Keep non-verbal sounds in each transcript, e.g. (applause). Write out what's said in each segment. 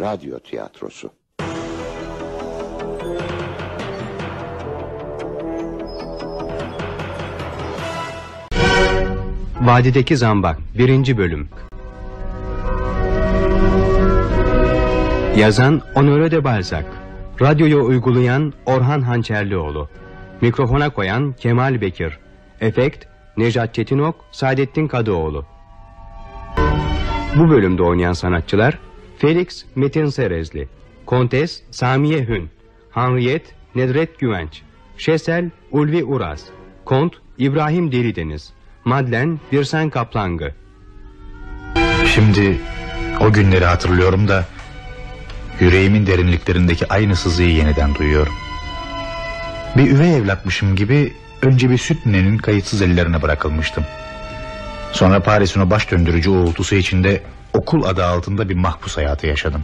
radyo tiyatrosu. Vadideki Zambak 1. Bölüm Yazan Honoré de Balzac Radyoyu uygulayan Orhan Hançerlioğlu Mikrofona koyan Kemal Bekir Efekt Nejat Çetinok Saadettin Kadıoğlu Bu bölümde oynayan sanatçılar Felix Metin Serezli Kontes Samiye Hün Henriette Nedret Güvenç Şesel Ulvi Uras Kont İbrahim Delideniz Madlen Birsen Kaplangı. Şimdi o günleri hatırlıyorum da Yüreğimin derinliklerindeki aynı sızıyı yeniden duyuyorum. Bir üvey evlatmışım gibi Önce bir süt ninenin kayıtsız ellerine bırakılmıştım. Sonra Paris'in o baş döndürücü uğultusu içinde Okul adı altında bir mahpus hayatı yaşadım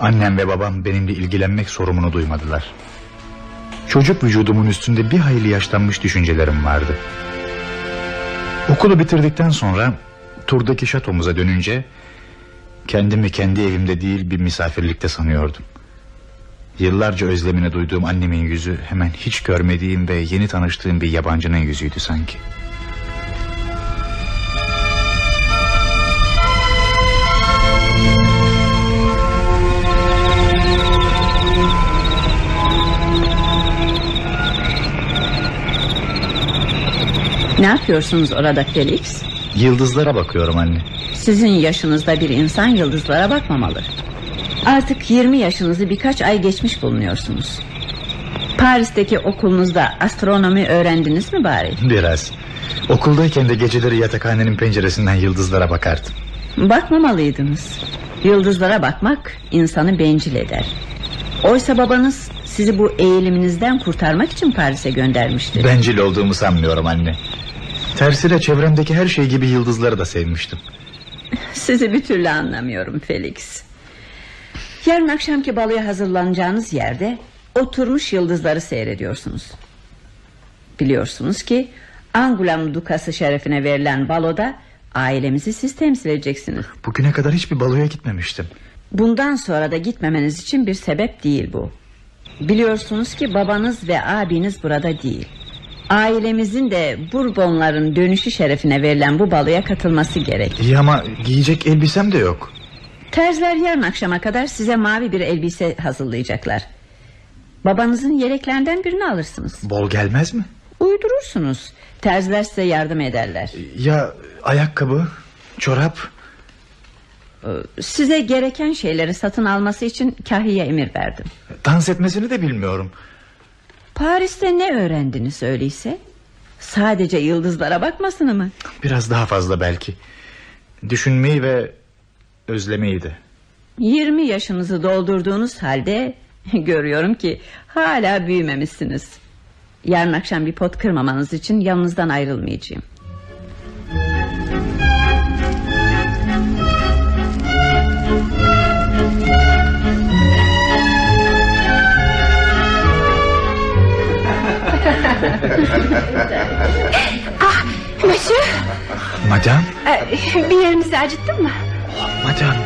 Annem ve babam benimle ilgilenmek sorumunu duymadılar Çocuk vücudumun üstünde bir hayli yaşlanmış düşüncelerim vardı Okulu bitirdikten sonra turdaki şatomuza dönünce kendimi kendi evimde değil bir misafirlikte sanıyordum. Yıllarca özlemini duyduğum annemin yüzü hemen hiç görmediğim ve yeni tanıştığım bir yabancının yüzüydü sanki. Ne yapıyorsunuz orada Felix? Yıldızlara bakıyorum anne. Sizin yaşınızda bir insan yıldızlara bakmamalı. Artık 20 yaşınızı birkaç ay geçmiş bulunuyorsunuz. Paris'teki okulunuzda astronomi öğrendiniz mi bari? Biraz. Okuldayken de geceleri yatakhanenin penceresinden yıldızlara bakardım. Bakmamalıydınız. Yıldızlara bakmak insanı bencil eder. Oysa babanız sizi bu eğiliminizden kurtarmak için Paris'e göndermişti. Bencil olduğumu sanmıyorum anne. Tersine çevremdeki her şey gibi yıldızları da sevmiştim. Sizi bir türlü anlamıyorum Felix. Yarın akşamki baloya hazırlanacağınız yerde oturmuş yıldızları seyrediyorsunuz. Biliyorsunuz ki Angulam Dukası şerefine verilen baloda ailemizi siz temsil edeceksiniz. Bugüne kadar hiçbir baloya gitmemiştim. Bundan sonra da gitmemeniz için bir sebep değil bu. Biliyorsunuz ki babanız ve abiniz burada değil. Ailemizin de Bourbonların dönüşü şerefine verilen bu baloya katılması gerek. İyi ama giyecek elbisem de yok. Terziler yarın akşama kadar size mavi bir elbise hazırlayacaklar. Babanızın yeleklerinden birini alırsınız. Bol gelmez mi? Uydurursunuz. Terziler size yardım ederler. Ya ayakkabı, çorap? Ee, Size gereken şeyleri satın alması için kahiye emir verdim. Dans etmesini de bilmiyorum. Paris'te ne öğrendiniz öyleyse? Sadece yıldızlara bakmasını mı? Biraz daha fazla belki. Düşünmeyi ve özlemeyi de. 20 yaşınızı doldurduğunuz halde (laughs) görüyorum ki hala büyümemişsiniz. Yarın akşam bir pot kırmamanız için yanınızdan ayrılmayacağım. (laughs) Ah, monsieur, Madam, e, bir yerinizi acıttın mı? madam.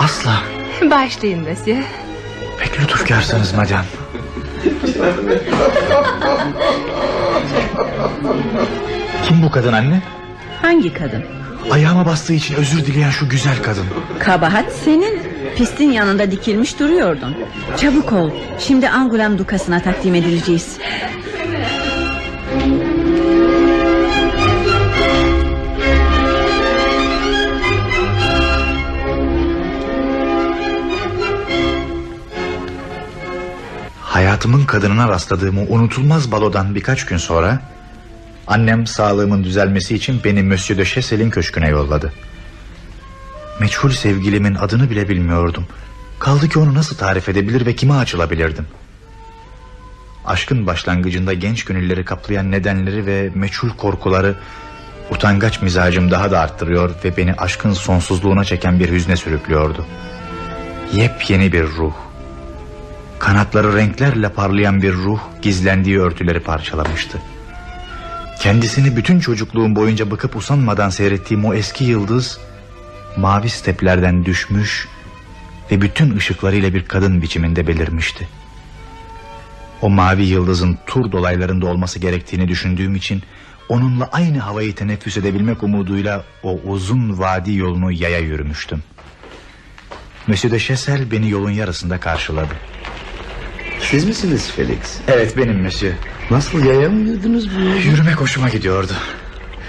Asla. Başlayın monsieur. Pek lütufkarsınız madam. Kim bu kadın anne? Hangi kadın? Ayağıma bastığı için özür dileyen şu güzel kadın. Kabahat senin. Pistin yanında dikilmiş duruyordun. Çabuk ol. Şimdi Angulam Dukası'na takdim edileceğiz. Hayatımın kadınına rastladığım o unutulmaz balodan birkaç gün sonra... ...annem sağlığımın düzelmesi için beni Monsieur de Chassel'in köşküne yolladı. Meçhul sevgilimin adını bile bilmiyordum. Kaldı ki onu nasıl tarif edebilir ve kime açılabilirdim? Aşkın başlangıcında genç gönülleri kaplayan nedenleri ve meçhul korkuları... ...utangaç mizacım daha da arttırıyor ve beni aşkın sonsuzluğuna çeken bir hüzne sürüklüyordu. Yepyeni bir ruh. Kanatları renklerle parlayan bir ruh gizlendiği örtüleri parçalamıştı. Kendisini bütün çocukluğum boyunca bakıp usanmadan seyrettiğim o eski yıldız mavi steplerden düşmüş ve bütün ışıklarıyla bir kadın biçiminde belirmişti. O mavi yıldızın tur dolaylarında olması gerektiğini düşündüğüm için onunla aynı havayı teneffüs edebilmek umuduyla o uzun vadi yolunu yaya yürümüştüm. Monsieur de Chessel beni yolun yarısında karşıladı. Siz misiniz Felix? Evet benim Monsieur. Nasıl yaya mı yürüdünüz bu? Yürümek hoşuma gidiyordu.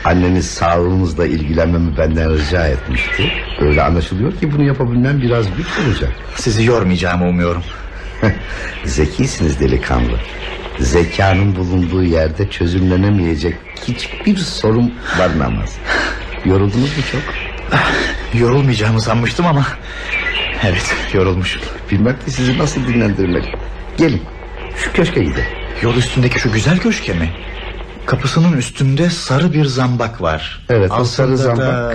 Anneniz sağlığınızla ilgilenmemi benden rica etmişti. Öyle anlaşılıyor ki bunu yapabilmem biraz güç olacak. Sizi yormayacağımı umuyorum. (laughs) Zekisiniz delikanlı. Zekanın bulunduğu yerde çözümlenemeyecek hiçbir sorun barınamaz. Yoruldunuz mu çok? Yorulmayacağımı sanmıştım ama... Evet yorulmuşum. Bilmem ki sizi nasıl dinlendirmeli. Gelin şu köşke gidelim. Yol üstündeki şu güzel köşke mi? Kapısının üstünde sarı bir zambak var. Evet, o Altında sarı zambak. da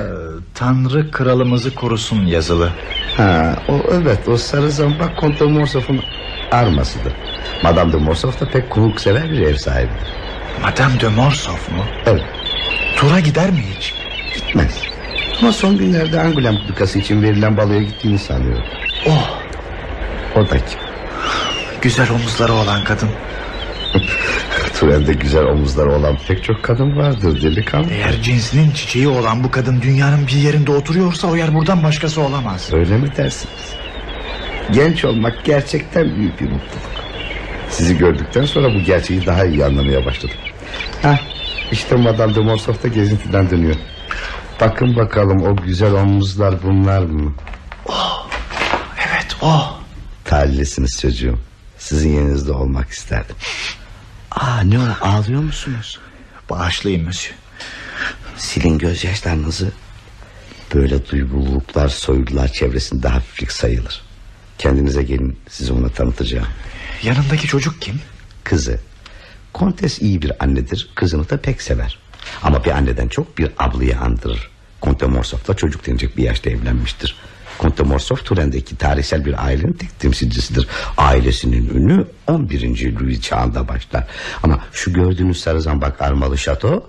Tanrı kralımızı korusun yazılı. Ha, o evet o sarı zambak Konta Morsof'un armasıdır. Madame de Morsof da pek konuk sever bir ev sahibidir. Madame de Morsof mu? Evet Tura gider mi hiç? gitmez. Ama son günlerde Angoulême Dukası için verilen baloya gittiğini sanıyorum. Oh O da kim? Güzel omuzları olan kadın. Türende güzel omuzları olan pek çok kadın vardır delikanlı. Eğer cinsinin çiçeği olan bu kadın dünyanın bir yerinde oturuyorsa o yer buradan başkası olamaz. Öyle mi dersiniz? Genç olmak gerçekten büyük bir mutluluk. Sizi gördükten sonra bu gerçeği daha iyi anlamaya başladım. Hah, işte Madame de Morsof da gezintiden dönüyor. Bakın bakalım o güzel omuzlar bunlar mı? Evet o. Talihlisiniz çocuğum. Sizin yerinizde olmak isterdim. Aa ne o ağlıyor musunuz? Bağışlayın Monsieur. Silin gözyaşlarınızı. Böyle duygululuklar soylular çevresinde hafiflik sayılır. Kendinize gelin sizi ona tanıtacağım. Yanındaki çocuk kim? Kızı. Kontes iyi bir annedir. Kızını da pek sever. Ama bir anneden çok bir ablayı andırır. Konte Morsov da çocuk denecek bir yaşta evlenmiştir. Konte Morsov Turen'deki tarihsel bir ailenin tek temsilcisidir. Ailesinin ünü 11. Louis çağında başlar. Ama şu gördüğünüz sarı zambak armalı şato...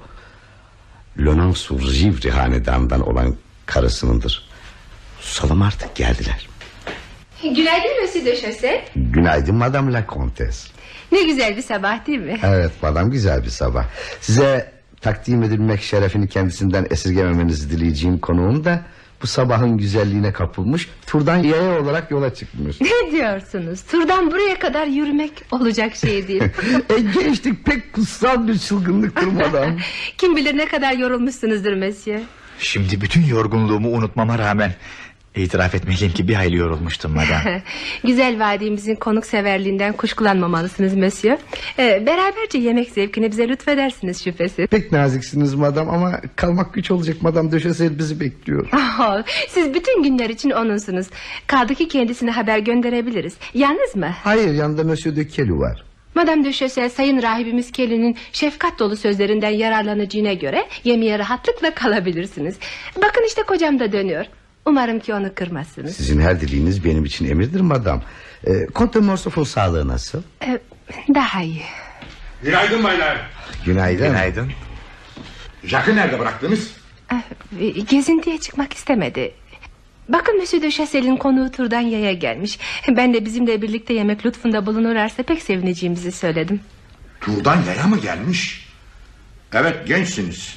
Lonan sur Givry hanedanından olan karısınındır. Susalım artık geldiler. Günaydın Monsieur de Chassel. Günaydın Madame la Comtesse. Ne güzel bir sabah değil mi? Evet madam güzel bir sabah Size takdim edilmek şerefini kendisinden esirgememenizi dileyeceğim konuğum da Bu sabahın güzelliğine kapılmış Turdan yaya olarak yola çıkmış Ne diyorsunuz? Turdan buraya kadar yürümek olacak şey değil. (laughs) e, Gençlik pek kutsal bir çılgınlıktır madam Kim bilir ne kadar yorulmuşsunuzdur Monsieur. Şimdi bütün yorgunluğumu unutmama rağmen itiraf etmeliyim ki bir hayli yorulmuştum madem. (laughs) Güzel vadimizin konukseverliğinden kuşkulanmamalısınız Monsieur. Ee, beraberce yemek zevkini bize lütfedersiniz şüphesiz. Pek naziksiniz madam ama kalmak güç olacak madam Döşesel bizi bekliyor (laughs) Oh, siz bütün günler için onunsunuz. Kaldı ki kendisine haber gönderebiliriz. Yalnız mı? Hayır yanında Monsieur de Kelly var Madame de Chaussel sayın rahibimiz Kelly'nin şefkat dolu sözlerinden yararlanacağına göre yemeğe rahatlıkla kalabilirsiniz. Bakın işte kocam da dönüyor. Umarım ki onu kırmazsınız. Sizin her dileğiniz benim için emirdir madam e, Conte Morsof'un sağlığı nasıl? Ee, daha iyi. Günaydın baylar. Günaydın Günaydın. Jack'ı nerede bıraktınız? Ee, Gezintiye çıkmak istemedi. Bakın Monsieur de Chassel'in konuğu turdan yaya gelmiş. Ben de bizimle birlikte yemek lütfunda bulunurlarsa pek sevineceğimizi söyledim. Turdan yaya mı gelmiş? Evet gençsiniz.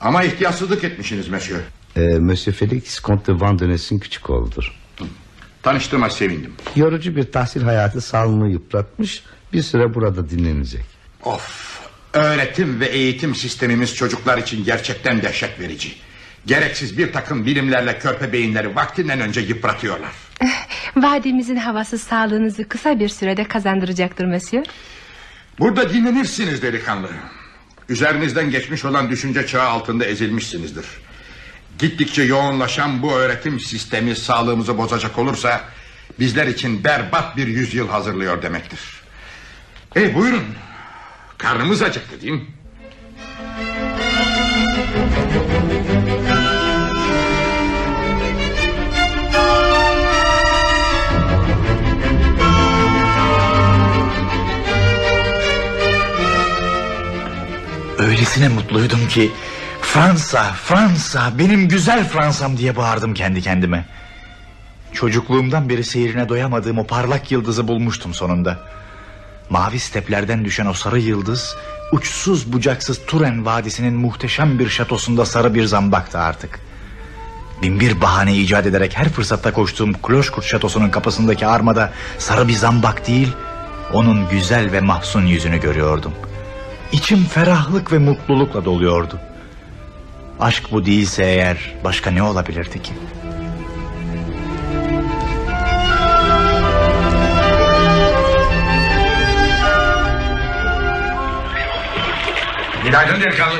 Ama ihtiyatsızlık etmişsiniz Monsieur. E, Monsieur Felix Conte Vandenes'in küçük oğludur Tanıştığıma sevindim. Yorucu bir tahsil hayatı sağlığını yıpratmış Bir süre burada dinlenecek Of. Öğretim ve eğitim sistemimiz çocuklar için gerçekten dehşet verici. Gereksiz bir takım bilimlerle körpe beyinleri vaktinden önce yıpratıyorlar. Vadimizin havası sağlığınızı kısa bir sürede kazandıracaktır Monsieur. Burada dinlenirsiniz delikanlı. Üzerinizden geçmiş olan düşünce çağı altında ezilmişsinizdir. Gittikçe yoğunlaşan bu öğretim sistemi sağlığımızı bozacak olursa... ...bizler için berbat bir yüzyıl hazırlıyor demektir. E buyurun. Karnımız acıktı değil? Öylesine mutluydum ki Fransa, Fransa, benim güzel Fransam diye bağırdım kendi kendime. Çocukluğumdan beri seyrine doyamadığım o parlak yıldızı bulmuştum sonunda. Mavi steplerden düşen o sarı yıldız... ...uçsuz bucaksız Turen Vadisi'nin muhteşem bir şatosunda sarı bir zambaktı artık. Binbir bahane icat ederek her fırsatta koştuğum Kloşkurt şatosunun kapısındaki armada... ...sarı bir zambak değil... ...onun güzel ve mahzun yüzünü görüyordum. İçim ferahlık ve mutlulukla doluyordu. Aşk bu değilse eğer başka ne olabilirdi ki? Günaydın delikanlı.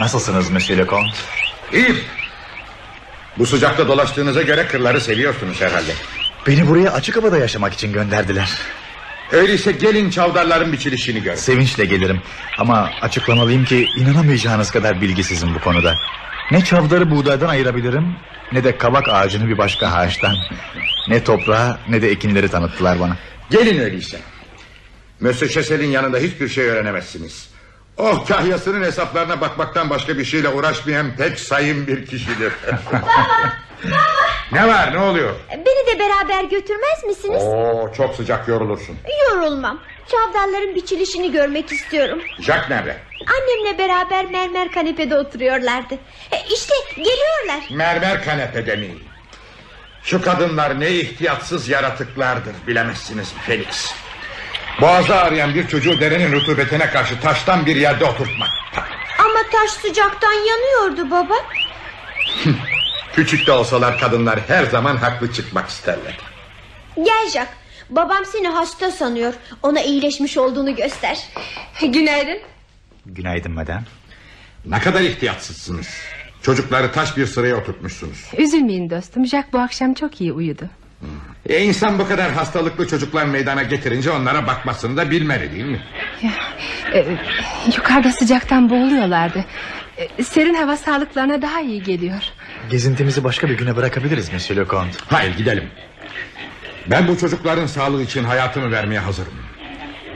Nasılsınız Monsieur Lecomte? İyiyim. Bu sıcakta dolaştığınıza göre kırları seviyorsunuz herhalde. Beni buraya açık havada yaşamak için gönderdiler. Öyleyse gelin çavdarların biçilişini gör. Sevinçle gelirim. Ama açıklamalıyım ki inanamayacağınız kadar bilgisizim bu konuda. Ne çavdarı buğdaydan ayırabilirim... ...ne de kabak ağacını bir başka ağaçtan. Ne toprağı ne de ekinleri tanıttılar bana. Gelin öyleyse. Mösyö Şesel'in yanında hiçbir şey öğrenemezsiniz. Oh kahyasının hesaplarına bakmaktan başka bir şeyle uğraşmayan pek sayın bir kişidir. Ne var ne oluyor? Beni de beraber götürmez misiniz? Oo çok sıcak yorulursun. Yorulmam. Çavdarların biçilişini görmek istiyorum. Jack nerede? Annemle beraber mermer kanepede oturuyorlardı. E, işte geliyorlar. Mermer kanepede mi? Şu kadınlar ne ihtiyatsız yaratıklardır bilemezsiniz Felix. Boğazda arayan bir çocuğu derenin rutubetine karşı taştan bir yerde oturtmak. Ama taş sıcaktan yanıyordu baba. (laughs) Küçük de olsalar kadınlar her zaman haklı çıkmak isterler. Gel Jack. Babam seni hasta sanıyor. Ona iyileşmiş olduğunu göster. Günaydın. Günaydın madem. Ne kadar ihtiyatsızsınız. Çocukları taş bir sıraya oturtmuşsunuz. Üzülmeyin dostum. Jack bu akşam çok iyi uyudu. E insan bu kadar hastalıklı çocuklar meydana getirince onlara bakmasını da bilmeli değil mi? Ee, yukarıda sıcaktan boğuluyorlardı. Ee, serin hava sağlıklarına daha iyi geliyor. Gezintimizi başka bir güne bırakabiliriz Monsieur Lecomte. Hayır gidelim. Ben bu çocukların sağlığı için hayatımı vermeye hazırım.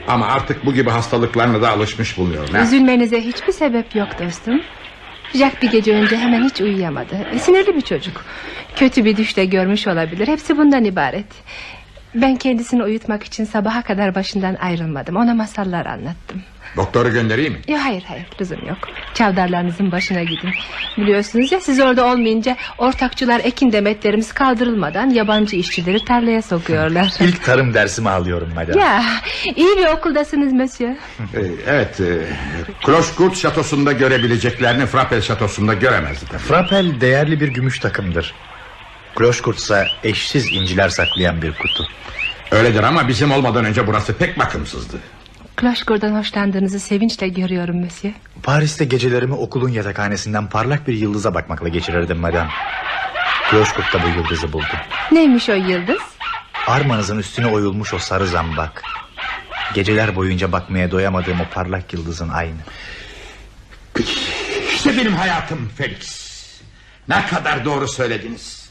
Ama artık bu gibi hastalıklarına da alışmış bulunuyorum. ha? Üzülmenize hiçbir sebep yok dostum. Jack bir gece önce hemen hiç uyuyamadı. E, Sinirli bir çocuk. Kötü bir düşte görmüş olabilir. Hepsi bundan ibaret. Ben kendisini uyutmak için sabaha kadar başından ayrılmadım. Ona masallar anlattım. Doktoru göndereyim mi? Yok hayır hayır lüzum yok. Çavdarlarınızın başına gidin. Biliyorsunuz ya siz orada olmayınca ortakçılar ekin demetlerimiz kaldırılmadan yabancı işçileri tarlaya sokuyorlar. (laughs) İlk tarım dersimi alıyorum madem. ya iyi bir okuldasınız monsieur. Ee, evet. E, Kloşkurt şatosunda görebileceklerini Frappel şatosunda göremezdi tabii. Frappel değerli bir gümüş takımdır. Kloşkurt ise eşsiz inciler saklayan bir kutu. Öyledir ama bizim olmadan önce burası pek bakımsızdı. Kloşkur'dan hoşlandığınızı sevinçle görüyorum monsieur. Paris'te gecelerimi okulun yatakhanesinden parlak bir yıldıza bakmakla geçirirdim madem. Kloşkurt'ta bu yıldızı buldum. Neymiş o yıldız? Armanızın üstüne oyulmuş o sarı zambak. Geceler boyunca bakmaya doyamadığım o parlak yıldızın aynı. İşte benim hayatım Felix. Ne kadar doğru söylediniz.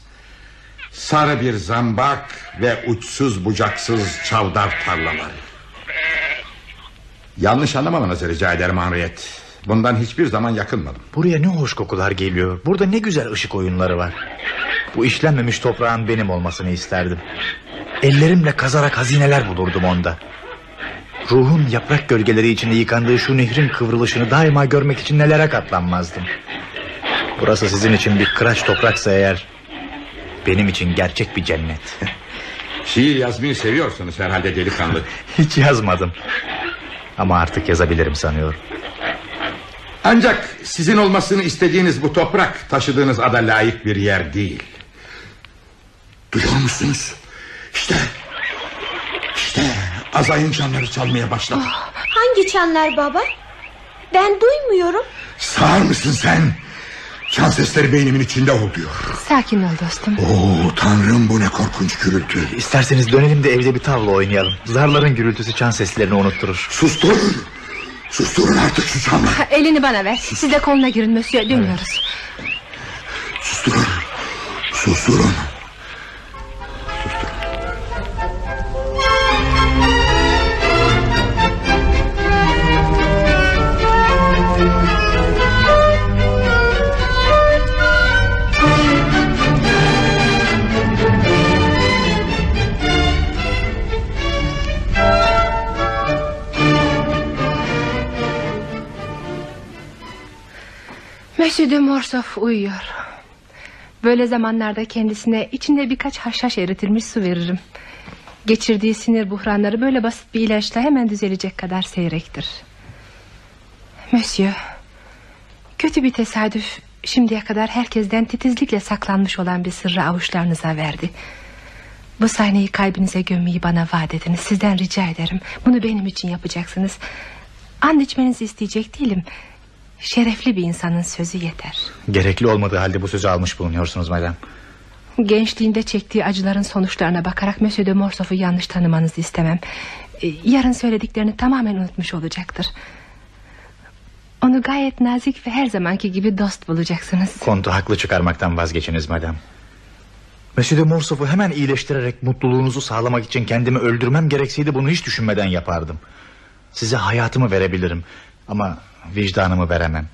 Sarı bir zambak ve uçsuz bucaksız çavdar tarlaları. Yanlış anlamamanızı rica ederim Henriette. Bundan hiçbir zaman yakınmadım. Buraya ne hoş kokular geliyor. Burada ne güzel ışık oyunları var. Bu işlenmemiş toprağın benim olmasını isterdim. Ellerimle kazarak hazineler bulurdum onda. Ruhum yaprak gölgeleri içinde yıkandığı şu nehrin kıvrılışını daima görmek için nelere katlanmazdım. Burası sizin için bir kıraç topraksa eğer... ...benim için gerçek bir cennet. (laughs) Şiir yazmayı seviyorsunuz herhalde delikanlı. Hiç yazmadım. Ama artık yazabilirim sanıyorum. Ancak sizin olmasını istediğiniz bu toprak taşıdığınız ada layık bir yer değil. Duyuyor musunuz? İşte, işte azayın çanları çalmaya başladı. Hangi çanlar baba? Ben duymuyorum. Sağır mısın sen? Çan sesleri beynimin içinde oluyor. Sakin ol dostum. Oo tanrım bu ne korkunç gürültü. İsterseniz dönelim de evde bir tavla oynayalım. Zarların gürültüsü çan seslerini unutturur. Susturun. Susturun artık şu çanları. Ha, Elini bana ver. Siz de koluna girin monsieur. Dönüyoruz. Susturun. Susturun. De Morsoff uyuyor. Böyle zamanlarda kendisine içinde birkaç haşhaş eritilmiş su veririm. Geçirdiği sinir buhranları böyle basit bir ilaçla hemen düzelecek kadar seyrektir. Monsieur, kötü bir tesadüf şimdiye kadar herkesten titizlikle saklanmış olan bir sırrı avuçlarınıza verdi. Bu sahneyi kalbinize gömmeyi bana vaat ediniz. Sizden rica ederim. Bunu benim için yapacaksınız. And içmenizi isteyecek değilim. Şerefli bir insanın sözü yeter. Gerekli olmadığı halde bu sözü almış bulunuyorsunuz madem. Gençliğinde çektiği acıların sonuçlarına bakarak Monsieur de Morsoff'u yanlış tanımanızı istemem. Ee, Yarın söylediklerini tamamen unutmuş olacaktır. Onu gayet nazik ve her zamanki gibi dost bulacaksınız. Kontu haklı çıkarmaktan vazgeçiniz madem. Monsieur de Morsoff'u hemen iyileştirerek mutluluğunuzu sağlamak için kendimi öldürmem gerekseydi bunu hiç düşünmeden yapardım. Size hayatımı verebilirim ama vicdanımı veremem.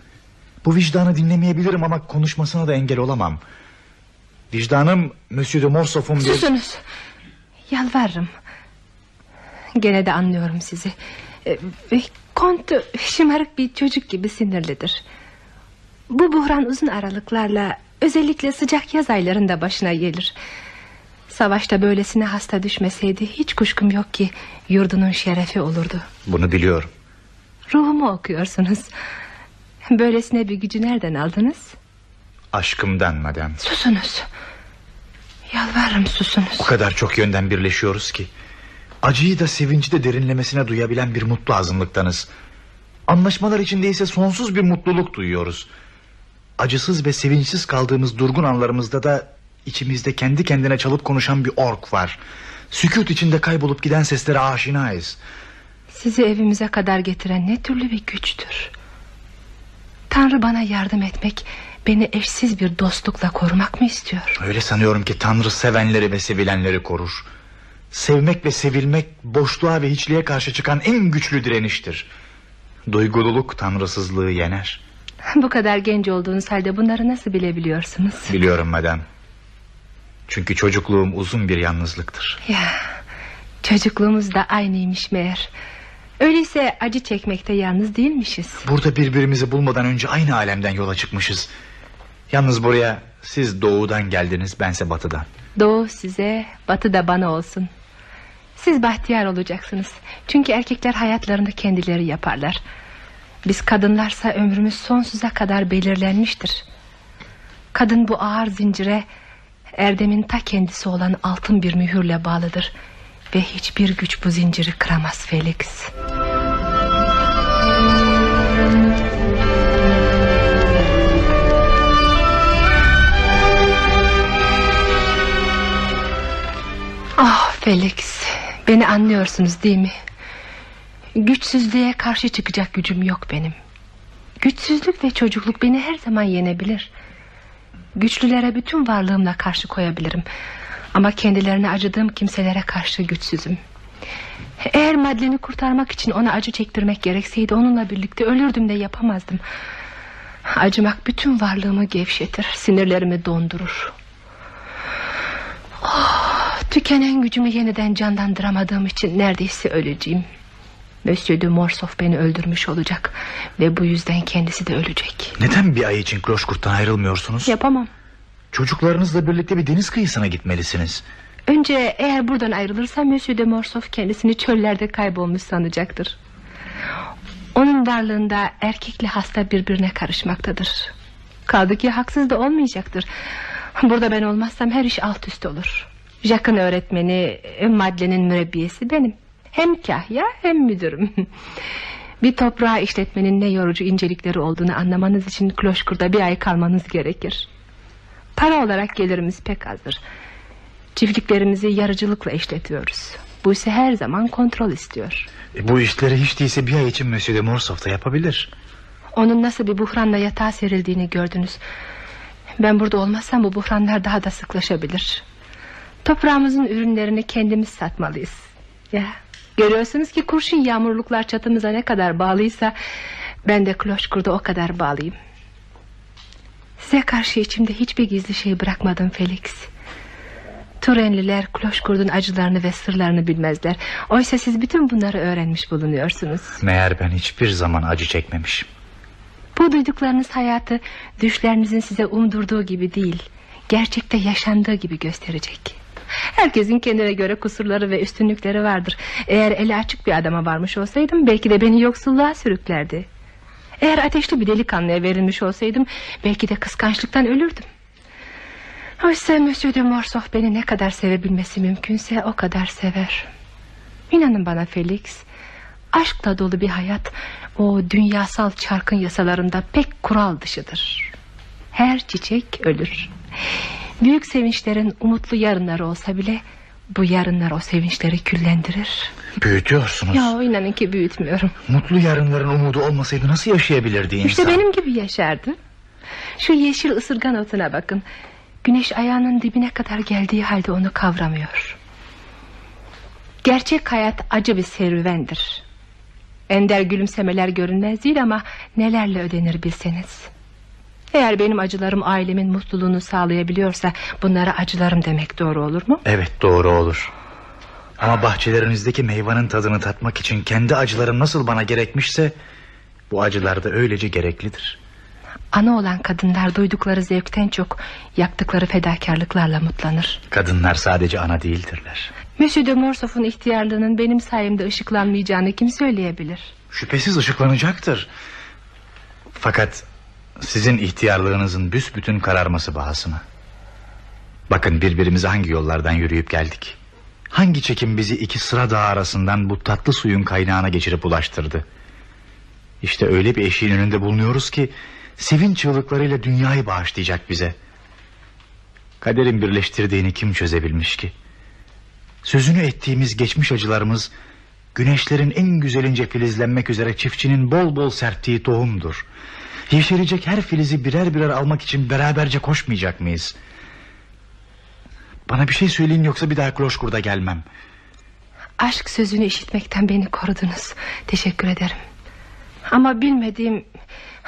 Bu vicdanı dinlemeyebilirim ama konuşmasına da engel olamam. Vicdanım Monsieur de Morsoff'un bir... Susunuz. Yalvarırım. Gene de anlıyorum sizi. Ee, ve Kont şımarık bir çocuk gibi sinirlidir. Bu buhran uzun aralıklarla özellikle sıcak yaz aylarında başına gelir. Savaşta böylesine hasta düşmeseydi hiç kuşkum yok ki yurdunun şerefi olurdu. Bunu biliyorum. Ruhumu okuyorsunuz. Böylesine bir gücü nereden aldınız? Aşkımdan madem. Susunuz. Yalvarırım susunuz. O kadar çok yönden birleşiyoruz ki. Acıyı da sevinci de derinlemesine duyabilen bir mutlu azınlıktanız. Anlaşmalar içinde ise sonsuz bir mutluluk duyuyoruz. Acısız ve sevinçsiz kaldığımız durgun anlarımızda da içimizde kendi kendine çalıp konuşan bir ork var. Sükut içinde kaybolup giden seslere aşinayız. Sizi evimize kadar getiren ne türlü bir güçtür. Tanrı bana yardım etmek, beni eşsiz bir dostlukla korumak mı istiyor? Öyle sanıyorum ki Tanrı sevenleri ve sevilenleri korur. Sevmek ve sevilmek boşluğa ve hiçliğe karşı çıkan en güçlü direniştir. Duygululuk tanrısızlığı yener. (laughs) Bu kadar genç olduğunuz halde bunları nasıl bilebiliyorsunuz? Biliyorum madem. Çünkü çocukluğum uzun bir yalnızlıktır. Ya, çocukluğumuz da aynıymış meğer. Öyleyse acı çekmekte yalnız değilmişiz. Burada birbirimizi bulmadan önce aynı alemden yola çıkmışız. Yalnız buraya siz doğudan geldiniz bense batıdan. Doğu size, batı da bana olsun. Siz bahtiyar olacaksınız. Çünkü erkekler hayatlarını kendileri yaparlar. Biz kadınlarsa ömrümüz sonsuza kadar belirlenmiştir. Kadın bu ağır zincire erdemin ta kendisi olan altın bir mühürle bağlıdır. Ve hiçbir güç bu zinciri kıramaz Felix. Ah Felix, beni anlıyorsunuz değil mi? Güçsüzlüğe karşı çıkacak gücüm yok benim. Güçsüzlük ve çocukluk beni her zaman yenebilir. Güçlülere bütün varlığımla karşı koyabilirim. Ama kendilerine acıdığım kimselere karşı güçsüzüm. Eğer Madlen'i kurtarmak için ona acı çektirmek gerekseydi onunla birlikte ölürdüm de yapamazdım. Acımak bütün varlığımı gevşetir, sinirlerimi dondurur. Oh, tükenen gücümü yeniden canlandıramadığım için neredeyse öleceğim. Monsieur de Morsoff beni öldürmüş olacak ve bu yüzden kendisi de ölecek. Neden bir ay için Kloşkurt'tan ayrılmıyorsunuz? Yapamam. Çocuklarınızla birlikte bir deniz kıyısına gitmelisiniz. Önce eğer buradan ayrılırsam Monsieur de Morsoff kendisini çöllerde kaybolmuş sanacaktır. Onun varlığında erkekle hasta birbirine karışmaktadır. Kaldı ki haksız da olmayacaktır. Burada ben olmazsam her iş alt üst olur. Jacques'ın öğretmeni, Madeleine'in mürebbiyesi benim. Hem kahya hem müdürüm. (laughs) Bir toprağı işletmenin ne yorucu incelikleri olduğunu anlamanız için Kloşkur'da bir ay kalmanız gerekir. Para olarak gelirimiz pek azdır. Çiftliklerimizi yarıcılıkla işletiyoruz. Bu ise her zaman kontrol istiyor. E, bu işleri hiç değilse bir ay için Monsieur de Morsoff da yapabilir. Onun nasıl bir buhranla yatağa serildiğini gördünüz. Ben burada olmazsam bu buhranlar daha da sıklaşabilir. Toprağımızın ürünlerini kendimiz satmalıyız. Ya görüyorsunuz ki kurşun yağmurluklar çatımıza ne kadar bağlıysa ben de Kloşkur'da o kadar bağlıyım. Size karşı içimde hiçbir gizli şey bırakmadım Felix. Turenliler Kloşkur'un acılarını ve sırlarını bilmezler. Oysa siz bütün bunları öğrenmiş bulunuyorsunuz. Meğer ben hiçbir zaman acı çekmemişim. Bu duyduklarınız hayatı düşlerinizin size umdurduğu gibi değil, gerçekte yaşandığı gibi gösterecek. Herkesin kendine göre kusurları ve üstünlükleri vardır. Eğer eli açık bir adama varmış olsaydım belki de beni yoksulluğa sürüklerdi. Eğer ateşli bir delikanlıya verilmiş olsaydım belki de kıskançlıktan ölürdüm. Oysa Monsieur de Morsoff beni ne kadar sevebilmesi mümkünse o kadar sever. İnanın bana Felix, aşkla dolu bir hayat o dünyasal çarkın yasalarında pek kural dışıdır. Her çiçek ölür. Büyük sevinçlerin umutlu yarınları olsa bile bu yarınlar o sevinçleri küllendirir. Büyütüyorsunuz. Ya inanın ki büyütmüyorum. Mutlu yarınların umudu olmasaydı nasıl yaşayabilirdi insan? İşte benim gibi yaşardı. Şu yeşil ısırgan otuna bakın. Güneş ayağının dibine kadar geldiği halde onu kavramıyor. Gerçek hayat acı bir serüvendir. Ender gülümsemeler görünmez değil ama nelerle ödenir bilseniz. Eğer benim acılarım ailemin mutluluğunu sağlayabiliyorsa bunlara acılarım demek doğru olur mu? Evet doğru olur. Ama bahçelerinizdeki meyvanın tadını tatmak için kendi acılarım nasıl bana gerekmişse... ...bu acılar da öylece gereklidir. Ana olan kadınlar duydukları zevkten çok yaptıkları fedakarlıklarla mutlanır. Kadınlar sadece ana değildirler. Monsieur de Morsoff'un ihtiyarlığının benim sayemde ışıklanmayacağını kim söyleyebilir? Şüphesiz ışıklanacaktır. Fakat sizin ihtiyarlığınızın büsbütün kararması bahasına. Bakın birbirimize hangi yollardan yürüyüp geldik. Hangi çekim bizi iki sıra dağ arasından bu tatlı suyun kaynağına geçirip ulaştırdı. İşte öyle bir eşiğin önünde bulunuyoruz ki... ...sevinç çığlıklarıyla dünyayı bağışlayacak bize. Kaderin birleştirdiğini kim çözebilmiş ki? Sözünü ettiğimiz geçmiş acılarımız... ...güneşlerin en güzelince filizlenmek üzere çiftçinin bol bol serptiği tohumdur. Yeşerecek her filizi birer birer almak için beraberce koşmayacak mıyız? Bana bir şey söyleyin yoksa bir daha Kloşkur'da gelmem. Aşk sözünü işitmekten beni korudunuz. Teşekkür ederim. Ama bilmediğim,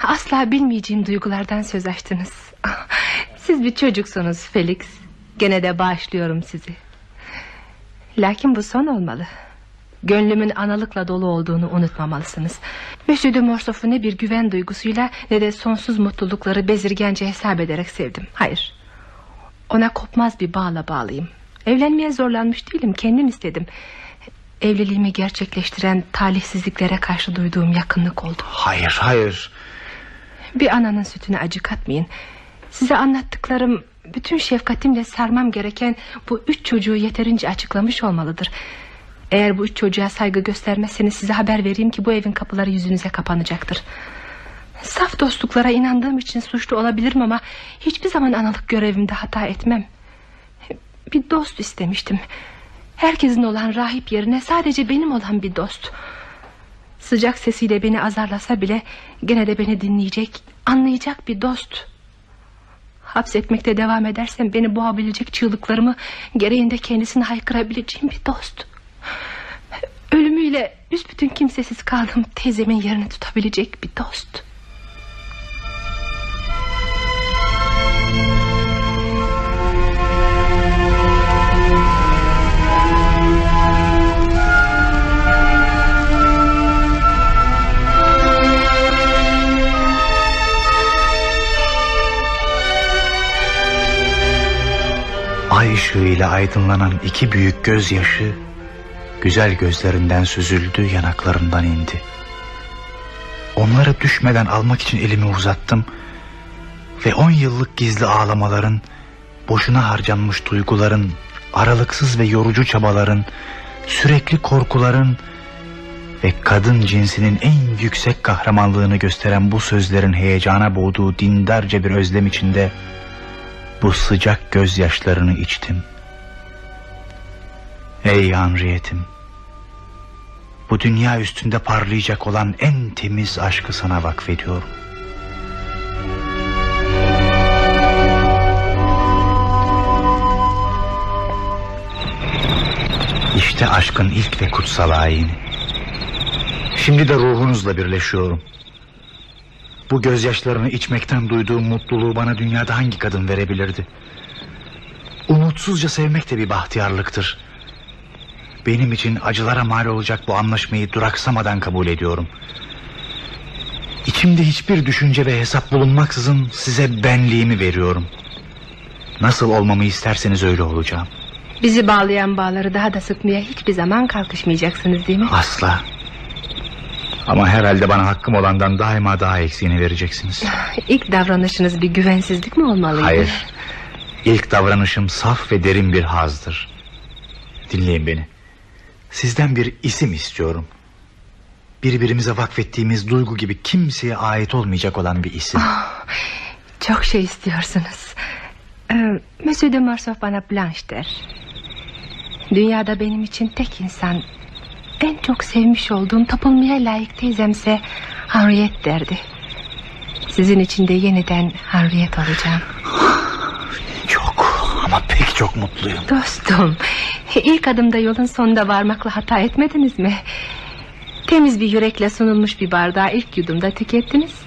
asla bilmeyeceğim duygulardan söz açtınız. (laughs) Siz bir çocuksunuz Felix. Gene de bağışlıyorum sizi. Lakin bu son olmalı. Gönlümün analıkla dolu olduğunu unutmamalısınız. Monsieur de Morsoff'u ne bir güven duygusuyla ne de sonsuz mutlulukları bezirgence hesap ederek sevdim. Hayır. Ona kopmaz bir bağla bağlıyım. Evlenmeye zorlanmış değilim, kendim istedim. Evliliğimi gerçekleştiren talihsizliklere karşı duyduğum yakınlık oldu. Hayır hayır. Bir ananın sütüne acı katmayın. Size anlattıklarım bütün şefkatimle sarmam gereken bu üç çocuğu yeterince açıklamış olmalıdır. Eğer bu üç çocuğa saygı göstermezseniz size haber vereyim ki bu evin kapıları yüzünüze kapanacaktır. Saf dostluklara inandığım için suçlu olabilirim ama hiçbir zaman analık görevimde hata etmem. Bir dost istemiştim. Herkesin olan rahip yerine sadece benim olan bir dost. Sıcak sesiyle beni azarlasa bile gene de beni dinleyecek, anlayacak bir dost. Hapsetmekte devam edersem beni boğabilecek çığlıklarımı gereğinde kendisine haykırabileceğim bir dost. Ölümüyle büsbütün kimsesiz kaldığım teyzemin yerini tutabilecek bir dost. Ay ışığıyla aydınlanan iki büyük gözyaşı güzel gözlerinden süzüldü yanaklarından indi. Onları düşmeden almak için elimi uzattım ve on yıllık gizli ağlamaların, boşuna harcanmış duyguların, aralıksız ve yorucu çabaların, sürekli korkuların ve kadın cinsinin en yüksek kahramanlığını gösteren bu sözlerin heyecana boğduğu dindarca bir özlem içinde bu sıcak gözyaşlarını içtim. Ey Henriette'im, bu dünya üstünde parlayacak olan en temiz aşkı sana vakfediyorum. İşte aşkın ilk ve kutsal ayini. Şimdi de ruhunuzla birleşiyorum. Bu gözyaşlarını içmekten duyduğum mutluluğu bana dünyada hangi kadın verebilirdi? Umutsuzca sevmek de bir bahtiyarlıktır. Benim için acılara mal olacak bu anlaşmayı duraksamadan kabul ediyorum. İçimde hiçbir düşünce ve hesap bulunmaksızın size benliğimi veriyorum. Nasıl olmamı isterseniz öyle olacağım. Bizi bağlayan bağları daha da sıkmaya hiçbir zaman kalkışmayacaksınız değil mi? Asla. Ama herhalde bana hakkım olandan daima daha eksiğini vereceksiniz. (laughs) İlk davranışınız bir güvensizlik mi olmalıydı? Hayır. İlk davranışım saf ve derin bir hazdır. Dinleyin beni. Sizden bir isim istiyorum. Birbirimize vakfettiğimiz duygu gibi kimseye ait olmayacak olan bir isim. Çok şey istiyorsunuz. Ee, Monsieur de Morcerf bana Blanche der. Dünyada benim için tek insan... ...en çok sevmiş olduğum tapılmaya layık teyzemse... ...Henriette derdi. Sizin için de yeniden Henriette olacağım. Çok ama pek çok mutluyum. Dostum... ...ilk adımda yolun sonunda varmakla hata etmediniz mi? Temiz bir yürekle sunulmuş bir bardağı ilk yudumda tükettiniz.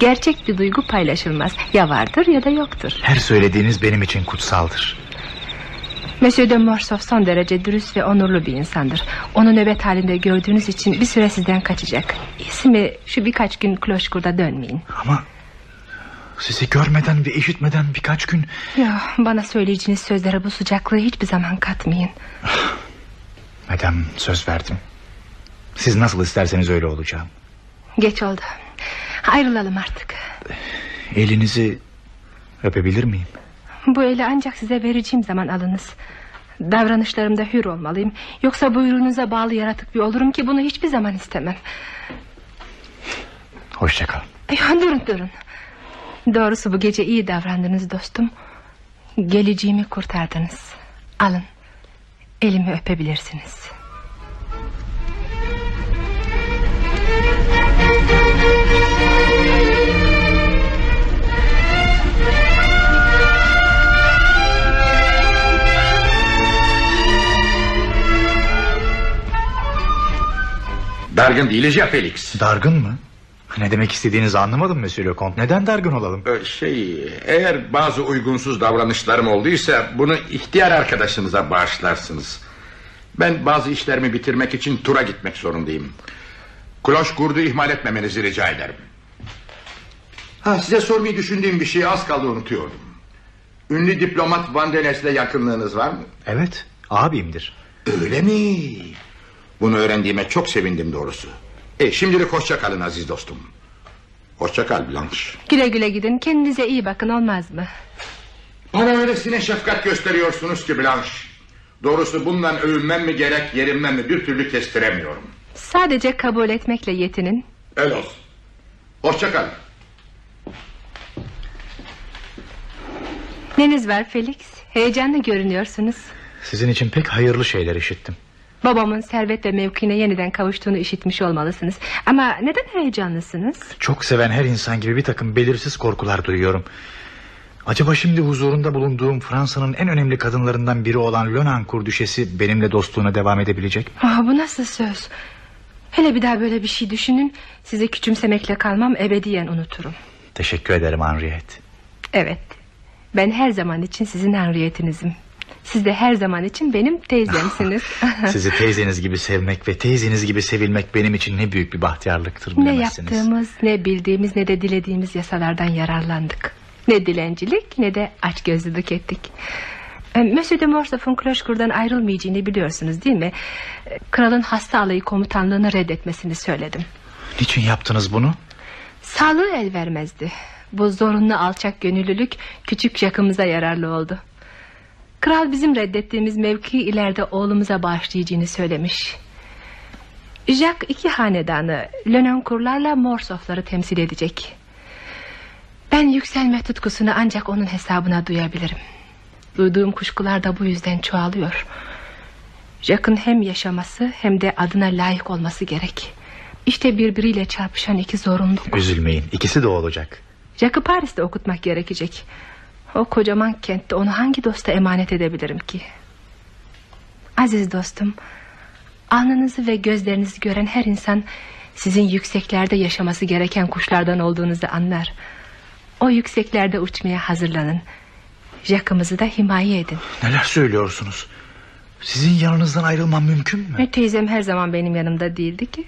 Gerçek bir duygu paylaşılmaz. Ya vardır ya da yoktur. Her söylediğiniz benim için kutsaldır. Monsieur de Morcerf son derece dürüst ve onurlu bir insandır. Onu nöbet halinde gördüğünüz için bir süre sizden kaçacak. İsmi şu birkaç gün Kloşkur'da dönmeyin. Ama sizi görmeden ve işitmeden birkaç gün... Ya bana söyleyeceğiniz sözlere bu sıcaklığı hiçbir zaman katmayın. (sighs) Madem söz verdim. Siz nasıl isterseniz öyle olacağım. Geç oldu. Ayrılalım artık. (sighs) Elinizi öpebilir miyim? Bu eli ancak size vereceğim zaman alınız. Davranışlarımda hür olmalıyım. Yoksa buyruğunuza bağlı yaratık bir olurum ki bunu hiçbir zaman istemem. (sighs) Hoşça kal. Ya, durun durun. Doğrusu bu gece iyi davrandınız dostum. Geleceğimi kurtardınız. Alın. Elimi öpebilirsiniz. Dargın değiliz ya Felix. Dargın mı? Ne demek istediğinizi anlamadım Monsieur Lecomte. Neden dargın olalım? Ee, Şey eğer bazı uygunsuz davranışlarım olduysa bunu ihtiyar arkadaşınıza bağışlarsınız. Ben bazı işlerimi bitirmek için tura gitmek zorundayım. Kloş kurdu ihmal etmemenizi rica ederim. Ha, size sormayı düşündüğüm bir şeyi az kaldı unutuyordum. Ünlü diplomat Van Denes'le yakınlığınız var mı? Evet, abimdir. Öyle mi? Bunu öğrendiğime çok sevindim doğrusu. E, şimdilik hoşça kalın aziz dostum. Hoşça kal Blanche. Güle güle gidin. Kendinize iyi bakın olmaz mı? Bana öylesine şefkat gösteriyorsunuz ki Blanche. Doğrusu bundan övünmem mi gerek yerimden mi bir türlü kestiremiyorum. Sadece kabul etmekle yetinin. Öyle olsun. Hoşça kal. Neniz var Felix? Heyecanlı görünüyorsunuz. Sizin için pek hayırlı şeyler işittim. Babamın servet ve mevkine yeniden kavuştuğunu işitmiş olmalısınız. Ama neden heyecanlısınız? Çok seven her insan gibi bir takım belirsiz korkular duyuyorum. Acaba şimdi huzurunda bulunduğum Fransa'nın en önemli kadınlarından biri olan Lonancourt düşesi benimle dostluğuna devam edebilecek mi? Ah, bu nasıl söz? Hele bir daha böyle bir şey düşünün. Sizi küçümsemekle kalmam ebediyen unuturum. Teşekkür ederim Henriette. Evet. Ben her zaman için sizin Henriette'inizim. Siz de her zaman için benim teyzemsiniz. (laughs) (laughs) Sizi teyzeniz gibi sevmek ve teyzeniz gibi sevilmek benim için ne büyük bir bahtiyarlıktır ne bilemezsiniz. yaptığımız, ne bildiğimiz, ne de dilediğimiz yasalardan yararlandık. Ne dilencilik, ne de açgözlülük ettik. E, Monsieur de Morcerf'un Kloşkur'dan ayrılmayacağını biliyorsunuz değil mi? E, Kralın hasta alayı komutanlığını reddetmesini söyledim. Niçin yaptınız bunu? Sağlığı el vermezdi. Bu zorunlu alçak gönüllülük küçük Jacques'ımıza yararlı oldu. Kral bizim reddettiğimiz mevki ileride oğlumuza bağışlayacağını söylemiş. Jacques iki hanedanı Lenoncourt'larla Morcerf'ları temsil edecek. Ben yükselme tutkusunu ancak onun hesabına duyabilirim. Duyduğum kuşkular da bu yüzden çoğalıyor. Jacques'ın hem yaşaması hem de adına layık olması gerek. İşte birbiriyle çarpışan iki zorunluluk. Üzülmeyin ikisi de olacak. Jack'ı Paris'te okutmak gerekecek. O kocaman kentte onu hangi dosta emanet edebilirim ki? Aziz dostum, alnınızı ve gözlerinizi gören her insan sizin yükseklerde yaşaması gereken kuşlardan olduğunuzu anlar. O yükseklerde uçmaya hazırlanın. Jack'ımızı da himaye edin. Neler söylüyorsunuz? Sizin yanınızdan ayrılmam mümkün mü? Ve teyzem her zaman benim yanımda değildi ki.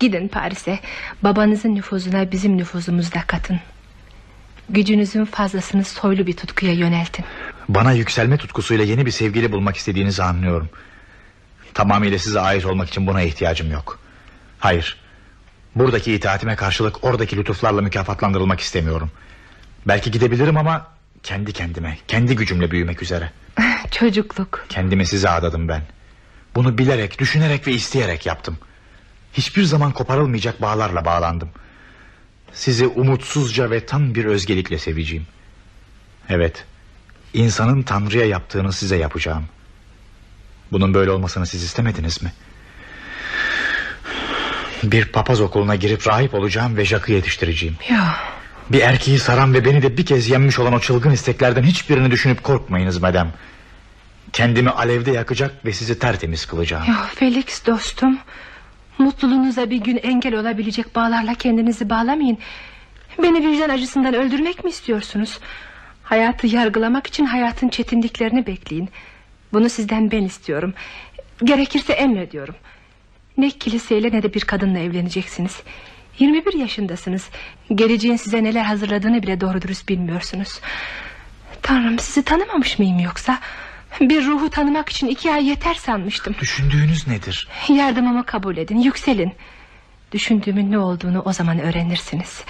Gidin Paris'e. Babanızın nüfuzuna bizim nüfuzumuzu da katın. Gücünüzün fazlasını soylu bir tutkuya yöneltin. Bana yükselme tutkusuyla yeni bir sevgili bulmak istediğinizi anlıyorum. Tamamıyla size ait olmak için buna ihtiyacım yok. Hayır. Buradaki itaatime karşılık oradaki lütuflarla mükafatlandırılmak istemiyorum. Belki gidebilirim ama kendi kendime, kendi gücümle büyümek üzere. (laughs) Çocukluk. Kendimi size adadım ben. Bunu bilerek, düşünerek ve isteyerek yaptım. Hiçbir zaman koparılmayacak bağlarla bağlandım. Sizi umutsuzca ve tam bir özgelikle seveceğim. Evet, insanın Tanrı'ya yaptığını size yapacağım. Bunun böyle olmasını siz istemediniz mi? Bir papaz okuluna girip rahip olacağım ve Jack'ı yetiştireceğim. Yok. Bir erkeği saran ve beni de bir kez yenmiş olan o çılgın isteklerden hiçbirini düşünüp korkmayınız madem. Kendimi alevde yakacak ve sizi tertemiz kılacağım. Yok Felix dostum. Mutluluğunuza bir gün engel olabilecek bağlarla kendinizi bağlamayın. Beni vicdan acısından öldürmek mi istiyorsunuz? Hayatı yargılamak için hayatın çetinliklerini bekleyin. Bunu sizden ben istiyorum. Gerekirse emrediyorum. Ne kiliseyle ne de bir kadınla evleneceksiniz. 21 yaşındasınız. Geleceğin size neler hazırladığını bile doğru dürüst bilmiyorsunuz. Tanrım sizi tanımamış mıyım yoksa? Bir ruhu tanımak için iki ay yeter sanmıştım. Düşündüğünüz nedir? Yardımımı kabul edin, yükselin. Düşündüğümün ne olduğunu o zaman öğrenirsiniz.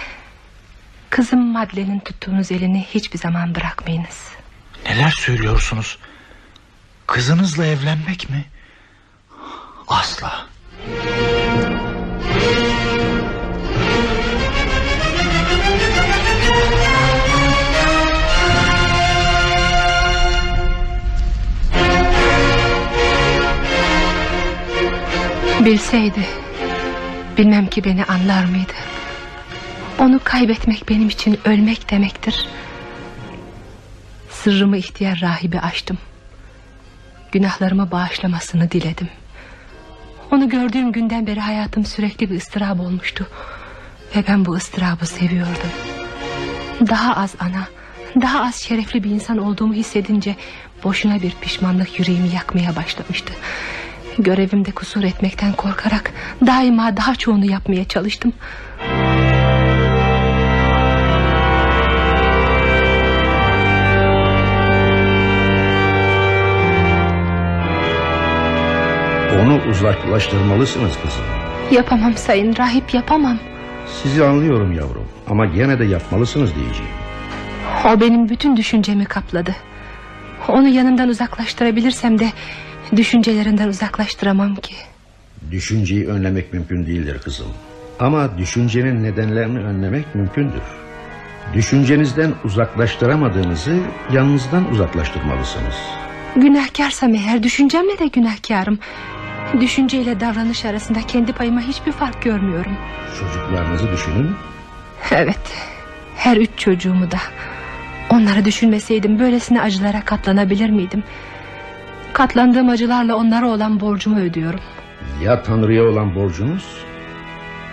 Kızım Madeleine'in tuttuğunuz elini hiçbir zaman bırakmayınız. Neler söylüyorsunuz? Kızınızla evlenmek mi? Asla. Bilseydi, bilmem ki beni anlar mıydı? Onu kaybetmek benim için ölmek demektir. Sırrımı ihtiyar rahibi açtım. Günahlarımı bağışlamasını diledim. Onu gördüğüm günden beri hayatım sürekli bir ıstırap olmuştu. Ve ben bu ıstırabı seviyordum. Daha az ana, daha az şerefli bir insan olduğumu hissedince... ...boşuna bir pişmanlık yüreğimi yakmaya başlamıştı. Görevimde kusur etmekten korkarak... ...daima daha çoğunu yapmaya çalıştım. Onu uzaklaştırmalısınız kızım. Yapamam sayın rahip yapamam. Sizi anlıyorum yavrum ama gene de yapmalısınız diyeceğim. O benim bütün düşüncemi kapladı. Onu yanımdan uzaklaştırabilirsem de... ...düşüncelerinden uzaklaştıramam ki. Düşünceyi önlemek mümkün değildir kızım. Ama düşüncenin nedenlerini önlemek mümkündür. Düşüncenizden uzaklaştıramadığınızı yanınızdan uzaklaştırmalısınız. Günahkarsam eğer düşüncemle de günahkarım. Düşünceyle davranış arasında kendi payıma hiçbir fark görmüyorum. Çocuklarınızı düşünün. Evet. Her üç çocuğumu da. Onları düşünmeseydim böylesine acılara katlanabilir miydim? Katlandığım acılarla onlara olan borcumu ödüyorum. Ya Tanrı'ya olan borcunuz?